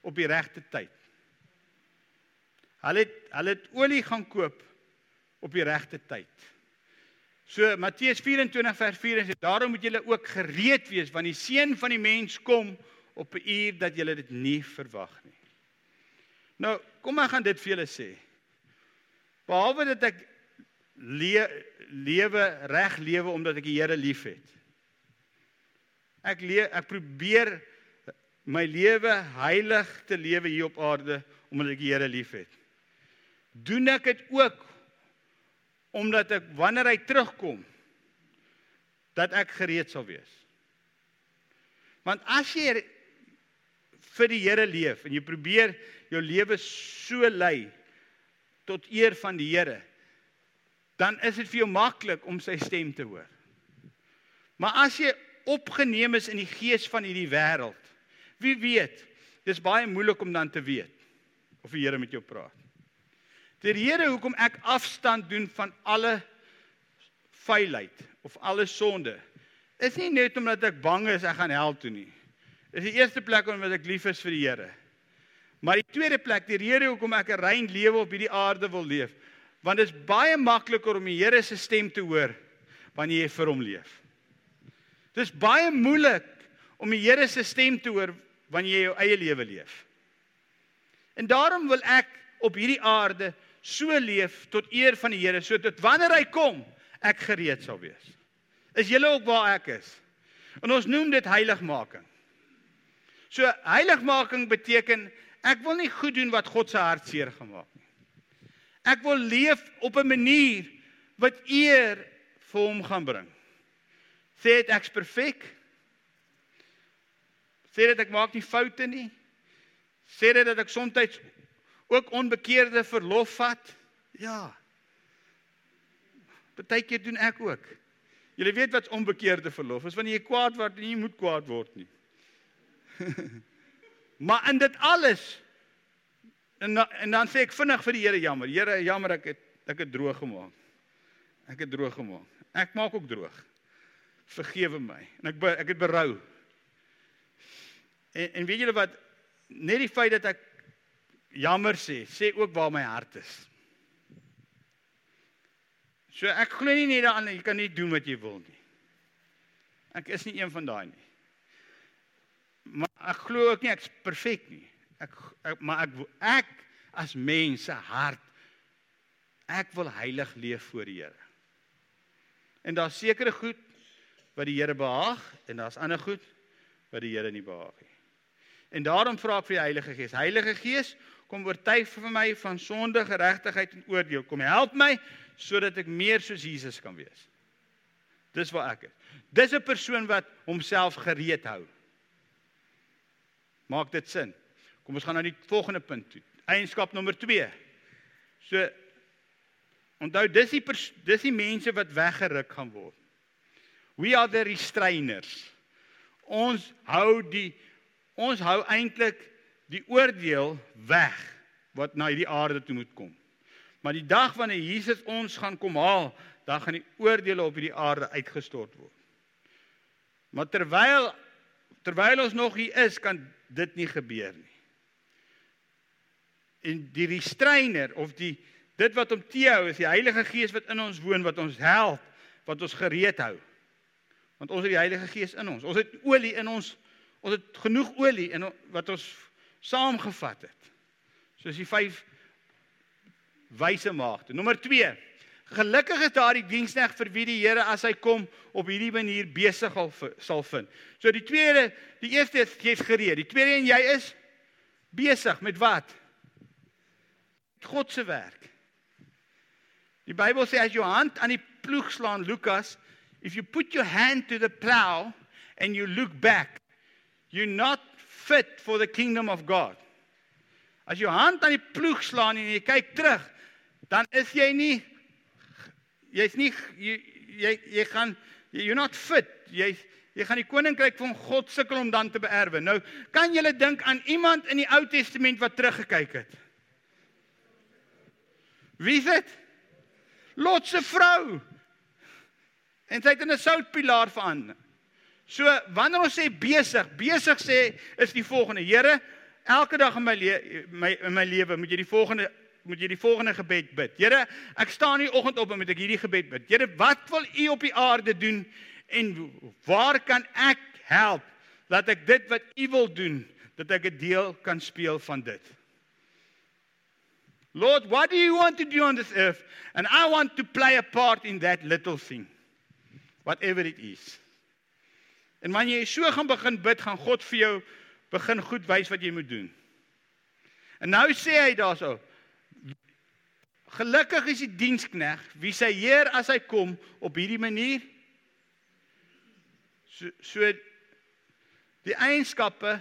op die regte tyd. Hulle het hulle het olie gaan koop op die regte tyd. So Matteus 24 vers 4 sê daarom moet julle ook gereed wees want die seun van die mens kom op 'n uur dat julle dit nie verwag nie. Nou, kom ek gaan dit vir julle sê. Behalwe dat ek le lewe reg lewe omdat ek die Here liefhet. Ek leef ek probeer my lewe heilig te lewe hier op aarde omdat ek die Here liefhet. Doen ek dit ook omdat ek wanneer hy terugkom dat ek gereed sal wees. Want as jy vir die Here leef en jy probeer jou lewe so lei tot eer van die Here, dan is dit vir jou maklik om sy stem te hoor. Maar as jy opgeneem is in die gees van hierdie wêreld. Wie weet? Dis baie moeilik om dan te weet of die Here met jou praat. Die rede hoekom ek afstand doen van alle vuilheid of alle sonde is nie net omdat ek bang is ek gaan hel toe nie. Dis die eerste plek omdat ek lief is vir die Here. Maar die tweede plek, die rede hoekom ek 'n rein lewe op hierdie aarde wil leef, want dit is baie makliker om die Here se stem te hoor wanneer jy vir hom leef. Dit is baie moeilik om die Here se stem te hoor wanneer jy jou eie lewe leef. En daarom wil ek op hierdie aarde so leef tot eer van die Here sodat wanneer hy kom, ek gereed sal wees. Is julle ook waar ek is? En ons noem dit heiligmaking. So heiligmaking beteken ek wil nie goed doen wat God se hart seer gemaak nie. Ek wil leef op 'n manier wat eer vir hom gaan bring. Sê dit ek's perfek? Sê dit ek maak nie foute nie? Sê dit dat ek soms ook onbekeerde verlof vat? Ja. Partykeer doen ek ook. Julle weet wat onbekeerde verlof is wanneer jy kwaad word en jy moet kwaad word nie. *laughs* maar in dit alles en en dan sê ek vinnig vir die Here jammer. Here, jammer ek het ek het droog gemaak. Ek het droog gemaak. Ek maak ook droog. Vergewe my. En ek ek het berou. En en weet julle wat net die feit dat ek jammer sê, sê ook waar my hart is. So ek glo nie net daaraan jy kan nie doen wat jy wil nie. Ek is nie een van daai nie. Maar ek glo ook nie ek's perfek nie. Ek, ek maar ek ek as mens se hart ek wil heilig leef voor die Here. En daar's sekere goed wat die Here behaag en daar's ander goed wat die Here nie behaag nie. En daarom vra ek vir die Heilige Gees. Heilige Gees, kom oortuig vir my van sonde, geregtigheid en oordeel. Kom help my sodat ek meer soos Jesus kan wees. Dis waar ek is. Dis 'n persoon wat homself gereed hou. Maak dit sin? Kom ons gaan na die volgende punt toe. Eienskap nommer 2. So onthou dis die dis die mense wat weggeruk gaan word. We are the restrainers. Ons hou die ons hou eintlik die oordeel weg wat na hierdie aarde toe moet kom. Maar die dag wanneer Jesus ons gaan kom haal, dan gaan die oordeele op hierdie aarde uitgestort word. Maar terwyl terwyl ons nog hier is, kan dit nie gebeur nie. En die restrainer of die dit wat om te hou is die Heilige Gees wat in ons woon wat ons help, wat ons gereed hou. Want ons het die Heilige Gees in ons. Ons het olie in ons. Ons het genoeg olie in wat ons saamgevat het. Soos die wyse maagde. Nommer 2. Gelukkig is daardie diensknegt vir wie die Here as hy kom op hierdie manier besig sal vind. So die tweede, die eerste is jy's gereed. Die tweede en jy is besig met wat? God se werk. Die Bybel sê as jou hand aan die ploeg slaan Lukas, if you put your hand to the plow and you look back, you're not fit for the kingdom of God. As jou hand aan die ploeg slaan en jy kyk terug, dan is jy nie jy's nie jy jy, jy gaan you're not fit. Jy jy gaan die koninkryk van God sukkel om dan te beerwe. Nou, kan jy dink aan iemand in die Ou Testament wat teruggekyk het? Wie is dit? Lot se vrou. En sy het in 'n soutpilaar verander. So wanneer ons sê besig, besig sê is die volgende: Here, elke dag in my le my in my lewe moet jy die volgende moet jy die volgende gebed bid. Here, ek staan hier oggend op en moet ek hierdie gebed bid. Here, wat wil U op die aarde doen en waar kan ek help dat ek dit wat U wil doen, dat ek 'n deel kan speel van dit? Lord, what do you want to do on this earth? And I want to play a part in that little thing. Whatever it is. En wanneer jy so gaan begin bid, gaan God vir jou begin goed wys wat jy moet doen. En nou sê hy daarso, Gelukkig is die dienskneg wie sy heer as hy kom op hierdie manier so so die eienskappe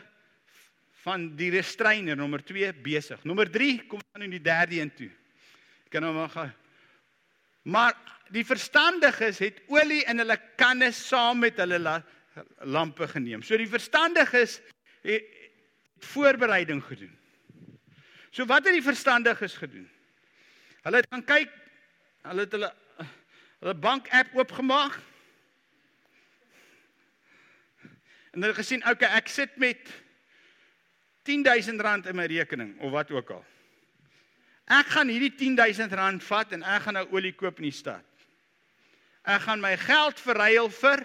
van die restrainer nommer 2 besig. Nommer 3 kom dan in die derde een toe. Ek kan nou maar gaan. Maar die verstandiges het olie in hulle kanne saam met hulle la, lampe geneem. So die verstandiges het voorbereiding gedoen. So wat het die verstandiges gedoen? Hulle het gaan kyk. Hulle het hulle hulle bank app oopgemaak. En hulle gesien, "Oké, okay, ek sit met 10000 rand in my rekening of wat ook al. Ek gaan hierdie 10000 rand vat en ek gaan nou olie koop in die stad. Ek gaan my geld verruil vir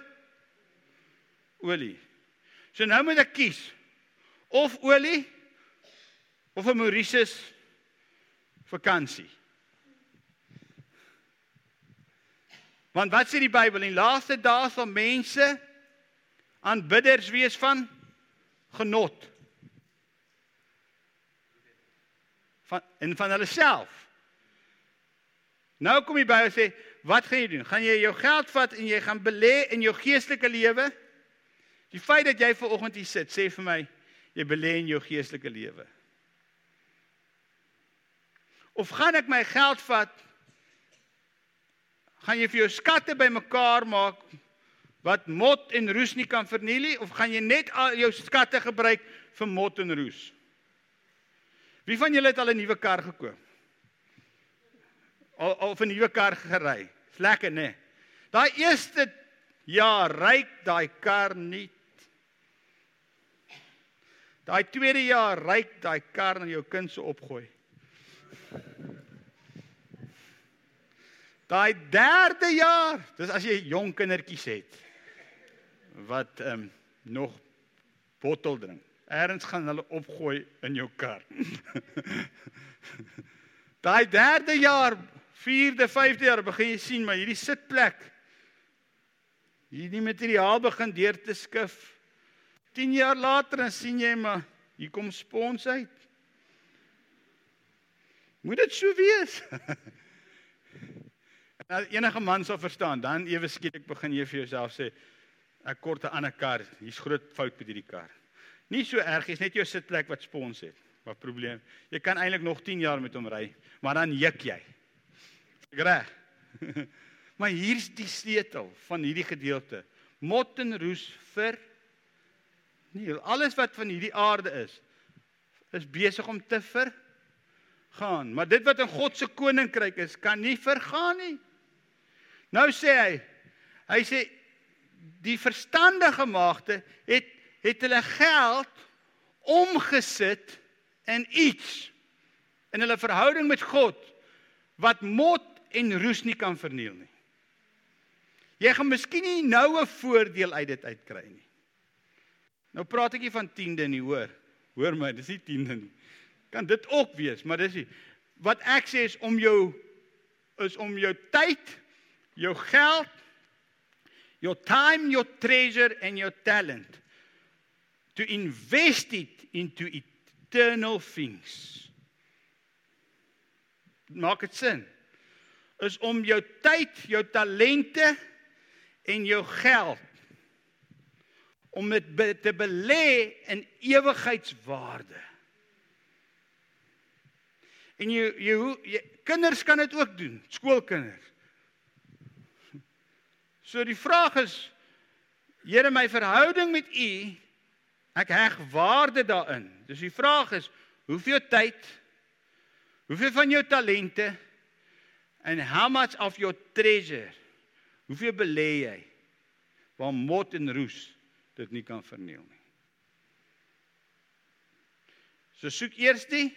olie. So nou moet ek kies of olie of 'n Mauritius vakansie. Want wat sê die Bybel in laaste dae sal mense aanbidders wees van genot. Van en van hulle self. Nou kom die Bybel sê, wat gaan jy doen? Gaan jy jou geld vat en jy gaan belê in jou geestelike lewe? Die feit dat jy ver oggend hier sit, sê vir my jy belê in jou geestelike lewe. Of gaan ek my geld vat? Gaan jy vir jou skatte bymekaar maak wat mot en roes nie kan verniel nie of gaan jy net al jou skatte gebruik vir mot en roes? Wie van julle het al 'n nuwe kar gekoop? Al al 'n nuwe kar gery. Dis lekker, né? Nee. Daai eerste jaar ry daai kar nie Daai tweede jaar ryk daai kar na jou kind se opgooi. Daai derde jaar, dis as jy jong kindertjies het wat ehm um, nog bottel drink. Eerens gaan hulle opgooi in jou kar. *laughs* Daai derde jaar, vierde, vyfde jaar begin jy sien maar hierdie sitplek hierdie materiaal begin deur te skif 10 jaar later dan sien jy maar hier kom spons uit. Moet dit so wees? *laughs* en enige man sal verstaan, dan ewe skielik begin jy vir jouself sê ek kort 'n ander kar. Hier's groot fout met hierdie kar. Nie so erg, is net jou sitplek wat spons het. Wat probleem? Jy kan eintlik nog 10 jaar met hom ry, maar dan juk jy. Reg. *laughs* maar hier's die sleutel van hierdie gedeelte. Mot en roes vir Nee, alles wat van hierdie aarde is, is besig om te vergaan. Maar dit wat in God se koninkryk is, kan nie vergaan nie. Nou sê hy, hy sê die verstandige maagde het het hulle geld omgesit in iets in hulle verhouding met God wat mot en roes nie kan verniel nie. Jy gaan miskien nie nou 'n voordeel uit dit uitkry nie. Nou praat ek nie van tiende nie, hoor. Hoor my, dis nie tiende nie. Kan dit ook wees, maar dis nie. Wat ek sê is om jou is om jou tyd, jou geld, your time, your treasure and your talent to invest it into eternal things. Maak dit sin? Is om jou tyd, jou talente en jou geld om dit te belê in ewigheidswaarde. En jy jy, jy kinders kan dit ook doen, skoolkinders. So die vraag is Here my verhouding met U ek heg waarde daarin. Dus die vraag is hoeveel tyd hoeveel van jou talente and how much of your treasure hoeveel belê jy waar mot en roes dit nie kan verniel nie. So soek eers die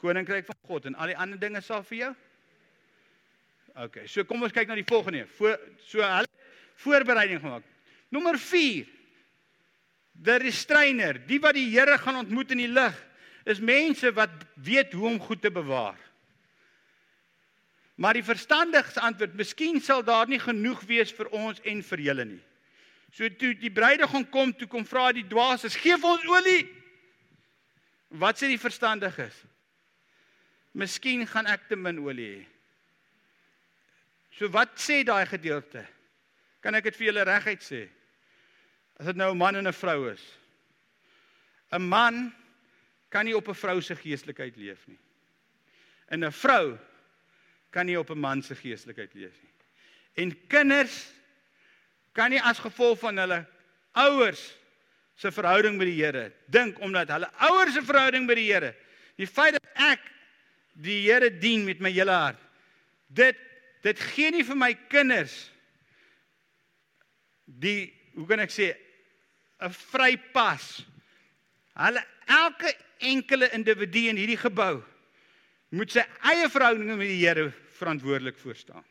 koninkryk van God en al die ander dinge sal vir jou. OK, so kom ons kyk na die volgende. Voor so hulle voorbereiding gemaak. Nommer 4. Die restrainer, die wat die Here gaan ontmoet in die lig, is mense wat weet hoe om goed te bewaar. Maar die verstandigste antwoord, miskien sal daar nie genoeg wees vir ons en vir julle nie. So toe die bruidegom kom, toe kom vra die dwaases, "Gee vir ons olie." Wat sê die verstandiges? Miskien gaan ek te min olie hê. So wat sê daai gedeelte? Kan ek dit vir julle reguit sê? As dit nou 'n man en 'n vrou is. 'n Man kan nie op 'n vrou se geestelikheid leef nie. En 'n vrou kan nie op 'n man se geestelikheid leef nie. En kinders kan nie as gevolg van hulle ouers se verhouding met die Here dink omdat hulle ouers se verhouding met die Here die feit dat ek die Here dien met my hele hart. Dit dit gee nie vir my kinders die hoe kan ek sê 'n vrypas. Hulle elke enkele individu in hierdie gebou moet sy eie verhoudinge met die Here verantwoordelik voor staan.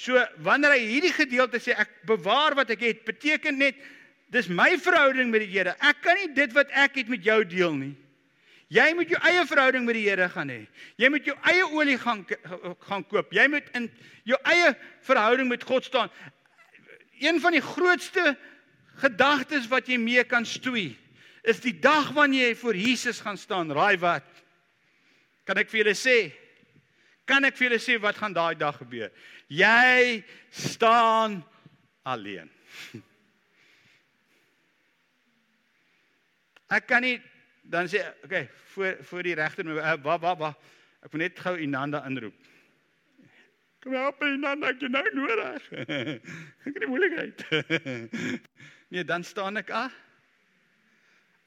So wanneer hy hierdie gedeelte sê ek bewaar wat ek het, beteken net dis my verhouding met die Here. Ek kan nie dit wat ek het met jou deel nie. Jy moet jou eie verhouding met die Here gaan hê. Jy moet jou eie olie gaan gaan koop. Jy moet in jou eie verhouding met God staan. Een van die grootste gedagtes wat jy mee kan stoei is die dag wanneer jy voor Jesus gaan staan. Raai wat? Kan ek vir julle sê? Kan ek vir julle sê wat gaan daai dag gebeur? Jy staan alleen. *laughs* Ek kan nie dan sê okay, voor voor die regter uh, wa wa wa ek moet net gou Inanda inroep. Kom help Inanda, ek nou nodig. *laughs* ek het nie moeilikheid. *laughs* nee, dan staan ek ah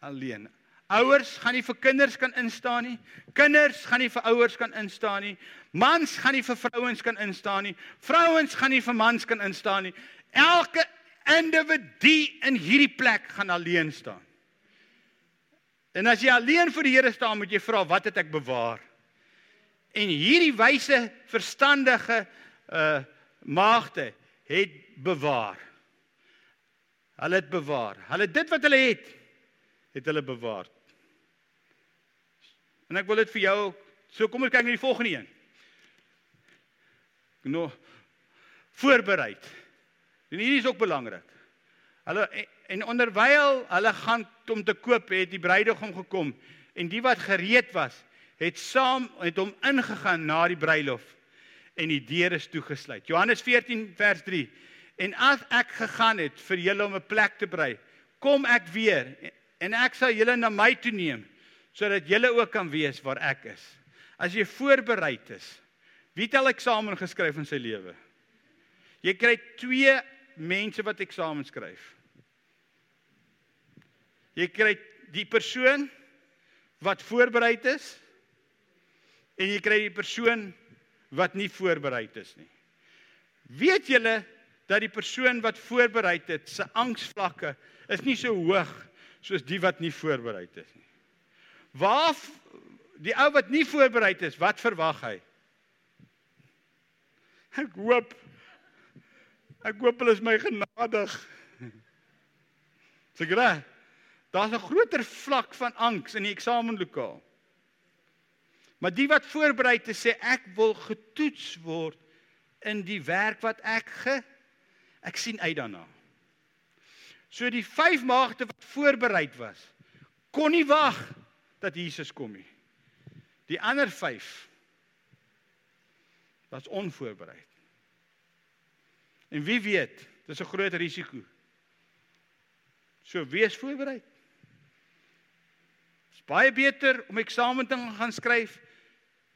alleen. Ouers gaan nie vir kinders kan instaan nie. Kinders gaan nie vir ouers kan instaan nie. Mans gaan nie vir vrouens kan instaan nie. Vrouens gaan nie vir mans kan instaan nie. Elke individu in hierdie plek gaan alleen staan. En as jy alleen voor die Here staan, moet jy vra, wat het ek bewaar? En hierdie wyse, verstandige uh maagde het bewaar. Hulle het bewaar. Hulle dit wat hulle het, het hulle bewaar. En ek wil dit vir jou so kom ons kyk na die volgende een. Nou voorberei. En hierdie is ook belangrik. Hulle en onderwyl hulle gaan om te koop, het die bruidegom gekom en die wat gereed was, het saam het hom ingegaan na die bruilof en die deure is toegesluit. Johannes 14 vers 3. En as ek gegaan het vir julle om 'n plek te berei, kom ek weer en ek sal julle na my toe neem sodat julle ook kan weet waar ek is. As jy voorberei is, wie het al eksamen geskryf in sy lewe? Jy kry twee mense wat eksamen skryf. Jy kry die persoon wat voorberei is en jy kry die persoon wat nie voorberei is nie. Weet julle dat die persoon wat voorberei het se angsvlakke is nie so hoog soos die wat nie voorberei is nie. Waar die ou wat nie voorberei is, wat verwag hy? Ek hoop ek hoop hulle is my genadig. Seker reg? Daar's 'n groter vlak van angs in die eksamenlokaal. Maar die wat voorberei te sê ek wil getoets word in die werk wat ek ge ek sien uit daarna. So die vyf maagde wat voorberei was, kon nie wag dat Jesus kom nie. Die ander vyf was onvoorberei. En wie weet, dis 'n groot risiko. So wees voorberei baie beter om eksamen te gaan skryf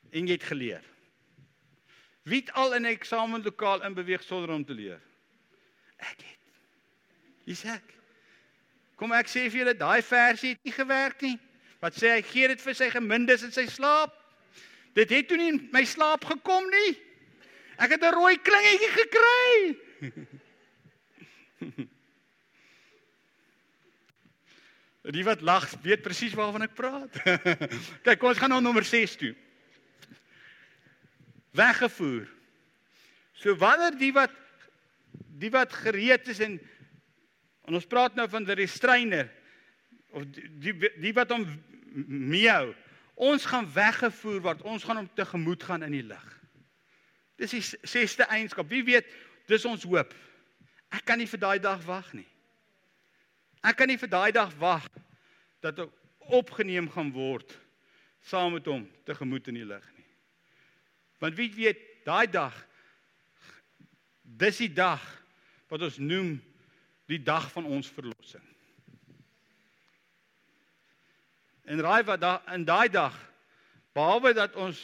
en jy het geleer. Wie het al in 'n eksamenlokaal in beweeg sonder om te leer? Ek het. Dis ek. Kom ek sê vir julle daai versie het nie gewerk nie. Wat sê hy gee dit vir sy gemindes in sy slaap? Dit het toe nie in my slaap gekom nie. Ek het 'n rooi klingetjie gekry. *laughs* Die wat lag, weet presies waarvan ek praat. *laughs* Kyk, kom ons gaan nou nommer 6 toe. Weggevoer. So wanneer die wat die wat gereed is en, en ons praat nou van die restrainer of die die, wat hom meeu, ons gaan weggevoer word. Ons gaan hom tegemoet gaan in die lig. Dis die sesde eienskap. Wie weet, dis ons hoop. Ek kan nie vir daai dag wag nie. Ek kan nie vir daai dag wag dat ek opgeneem gaan word saam met hom tegemoet in die lig nie. Want wie weet, daai dag dis die dag wat ons noem die dag van ons verlossing. En raai wat da in daai dag behalwe dat ons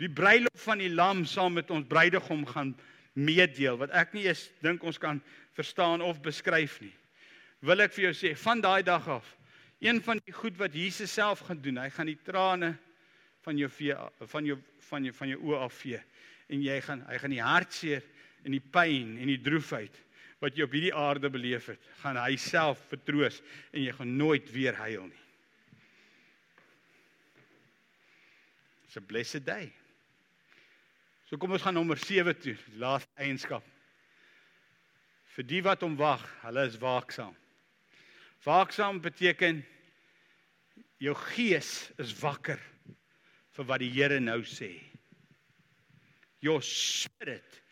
die bruilof van die lam saam met ons bruidegom gaan meedeel wat ek nie eens dink ons kan verstaan of beskryf nie wil ek vir jou sê van daai dag af een van die goed wat Jesus self gaan doen hy gaan die trane van jou vee van jou van jou van jou oë af vee en jy gaan hy gaan die hartseer en die pyn en die droefheid wat jy op hierdie aarde beleef het, gaan hy self vertroos en jy gaan nooit weer huil nie. It's a blessed day. So kom ons gaan nommer 7 toe, die laaste eienskap. Vir die wat hom wag, hulle is waaksaam. Waaksaam beteken jou gees is wakker vir wat die Here nou sê. Your spirit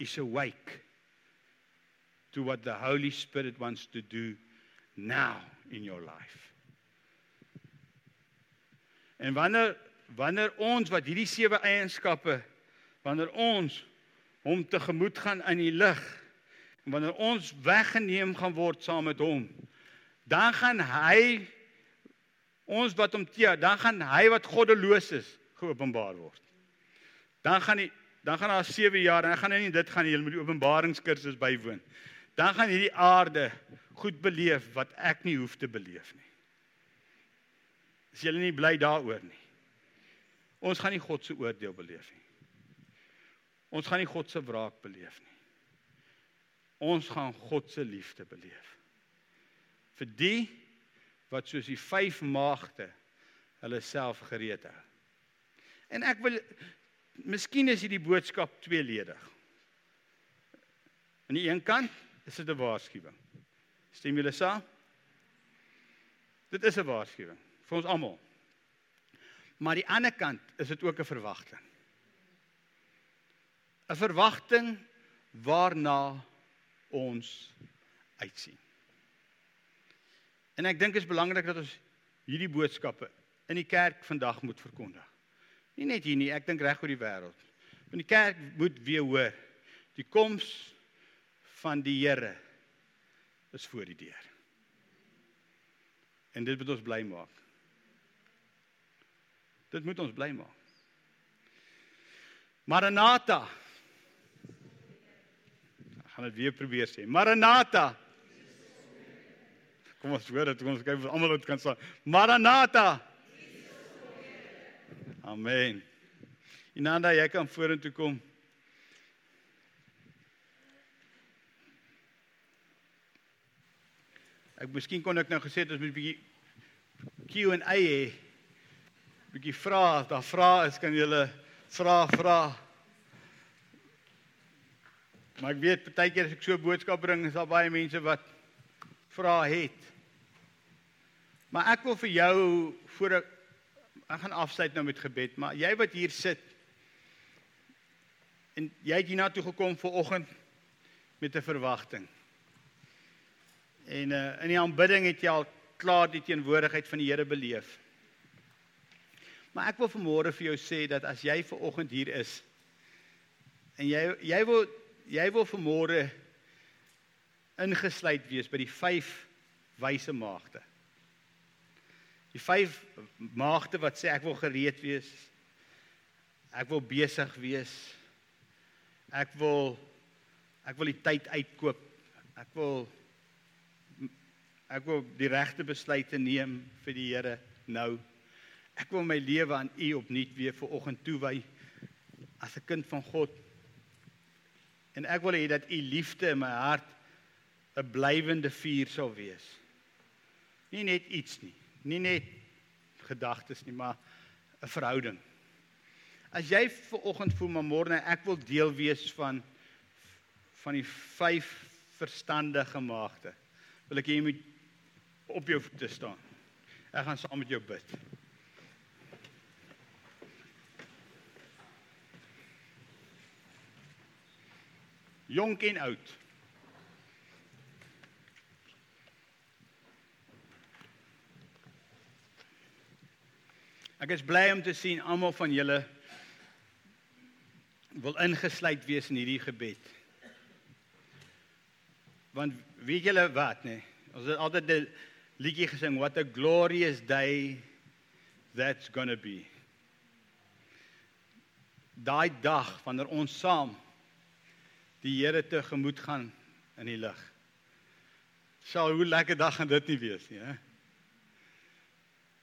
is awake to what the Holy Spirit wants to do now in your life. En wanneer wanneer ons wat hierdie sewe eienskappe wanneer ons hom tegemoet gaan in die lig en wanneer ons weggeneem gaan word saam met hom dan gaan hy ons wat hom teë dan gaan hy wat goddeloos is geopenbaar word. Dan gaan die dan gaan daar 7 jaar en dan gaan hy nie dit gaan jy moet die openbaringskursus bywoon. Dan gaan hierdie aarde goed beleef wat ek nie hoef te beleef nie. Is julle nie bly daaroor nie Ons gaan nie God se oordeel beleef nie. Ons gaan nie God se wraak beleef nie. Ons gaan God se liefde beleef. Vir die wat soos die vyf maagde hulle self gereed hou. En ek wil miskien is hierdie boodskap tweeledig. Aan die een kant is dit 'n waarskuwing. Stem julle saam? Dit is 'n waarskuwing vir ons almal. Maar die ander kant is dit ook 'n verwagting. 'n Verwagting waarna ons uitsien. En ek dink dit is belangrik dat ons hierdie boodskappe in die kerk vandag moet verkondig. Nie net hier nie, ek dink reg oor die wêreld. Want die kerk moet weer hoor die koms van die Here is voor die deur. En dit moet ons bly maak. Dit moet ons bly maak. Maranatha. Ek gaan dit weer probeer sê. Maranatha. Kom ons hoor dit, kom ons kyk of almal dit kan sê. Maranatha. Amen. Inanda, jy kan vorentoe kom. Ek miskien kon ek nou gesê het ons moet 'n bietjie Q&A hê bietjie vra, daar vra is kan julle vra vra. Maar ek weet partykeer as ek so 'n boodskap bring, is daar baie mense wat vra het. Maar ek wil vir jou voor ek ek gaan afsluit nou met gebed, maar jy wat hier sit en jy het hiernatoe gekom vir oggend met 'n verwagting. En uh in die aanbidding het jy al klaar die teenwoordigheid van die Here beleef. Maar ek wil vanmôre vir jou sê dat as jy ver oggend hier is en jy jy wil jy wil vanmôre ingesluit wees by die vyf wyse maagde. Die vyf maagde wat sê ek wil gereed wees. Ek wil besig wees. Ek wil ek wil die tyd uitkoop. Ek wil ek wil die regte besluite neem vir die Here nou. Ek wil my lewe aan U opnuut weer vir oggend toewy as 'n kind van God. En ek wil hê dat U liefde in my hart 'n blywende vuur sal wees. Nie net iets nie, nie net gedagtes nie, maar 'n verhouding. As jy ver oggend voel maar môre ek wil deel wees van van die vyf verstandige maagde. Wil ek hê jy moet op jou voete staan. Ek gaan saam met jou bid. Jonk en oud. Ek is bly om te sien almal van julle wil ingesluit wees in hierdie gebed. Want weet julle wat nê? Nee? Ons het altyd 'n liedjie gesing what a glorious day that's going to be. Daai dag wanneer ons saam die Here tegemoet gaan in die lig. Sal hoe lekker dag gaan dit nie wees nie, hè?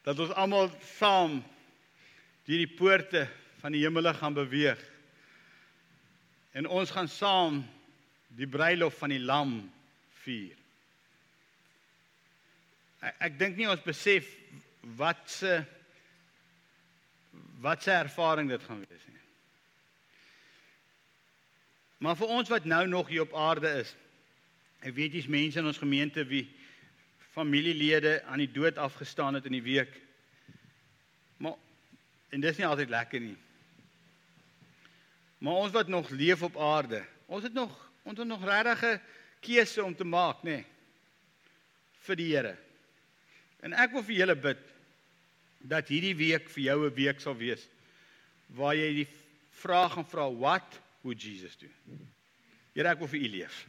Dat ons almal saam deur die poorte van die hemele gaan beweeg. En ons gaan saam die bruilof van die lam vier. Ek dink nie ons besef wat se wat se ervaring dit gaan wees nie. Maar vir ons wat nou nog hier op aarde is, ek weet jy's mense in ons gemeente wie familielede aan die dood afgestaan het in die week. Maar en dis nie altyd lekker nie. Maar ons wat nog leef op aarde, ons het nog ons het nog regtig 'n keuse om te maak, nê? Nee, vir die Here. En ek wil vir julle bid dat hierdie week vir jou 'n week sal wees waar jy die vraag gaan vra wat would Jesus do? Here ek wil vir u leef.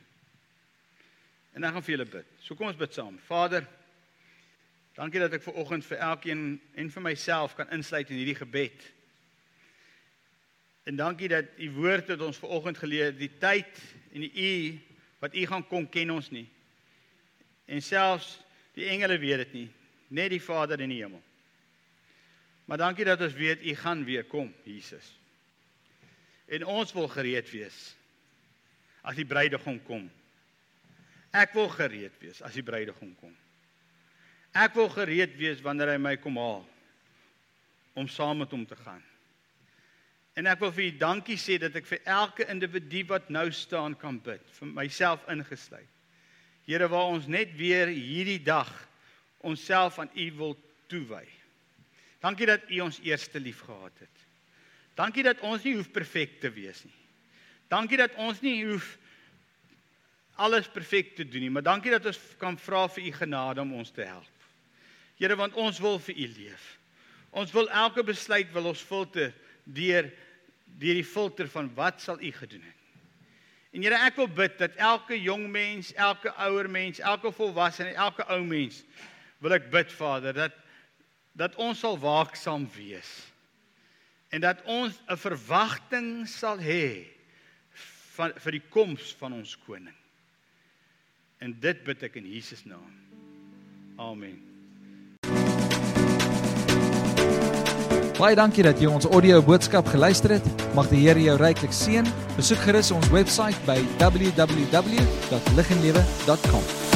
En dan gaan vir julle bid. So kom ons bid saam. Vader, dankie dat ek ver oggend vir elkeen en vir myself kan insluit in hierdie gebed. En dankie dat u woord het ons ver oggend geleer die tyd en die uur wat u gaan kom ken ons nie. En selfs die engele weet dit nie, net die Vader in die hemel. Maar dankie dat ons weet u gaan weer kom, Jesus. En ons wil gereed wees as die bruidegom kom. Ek wil gereed wees as die bruidegom kom. Ek wil gereed wees wanneer hy my kom haal om saam met hom te gaan. En ek wil vir u dankie sê dat ek vir elke individu wat nou staan kan bid, vir myself ingesluit. Here waar ons net weer hierdie dag onsself aan u wil toewy. Dankie dat U ons eerste lief gehad het. Dankie dat ons nie hoef perfek te wees nie. Dankie dat ons nie hoef alles perfek te doen nie, maar dankie dat ons kan vra vir U genade om ons te help. Here, want ons wil vir U leef. Ons wil elke besluit wil ons filter deur deur die filter van wat sal U gedoen het. En Here, ek wil bid dat elke jong mens, elke ouer mens, elke volwassene, elke ou mens wil ek bid Vader dat dat ons sal waaksaam wees en dat ons 'n verwagting sal hê van vir die koms van ons koning. En dit bid ek in Jesus naam. Amen. Baie dankie dat jy ons audio boodskap geluister het. Mag die Here jou ryklik seën. Besoek gerus ons webwerf by www.liginlewe.com.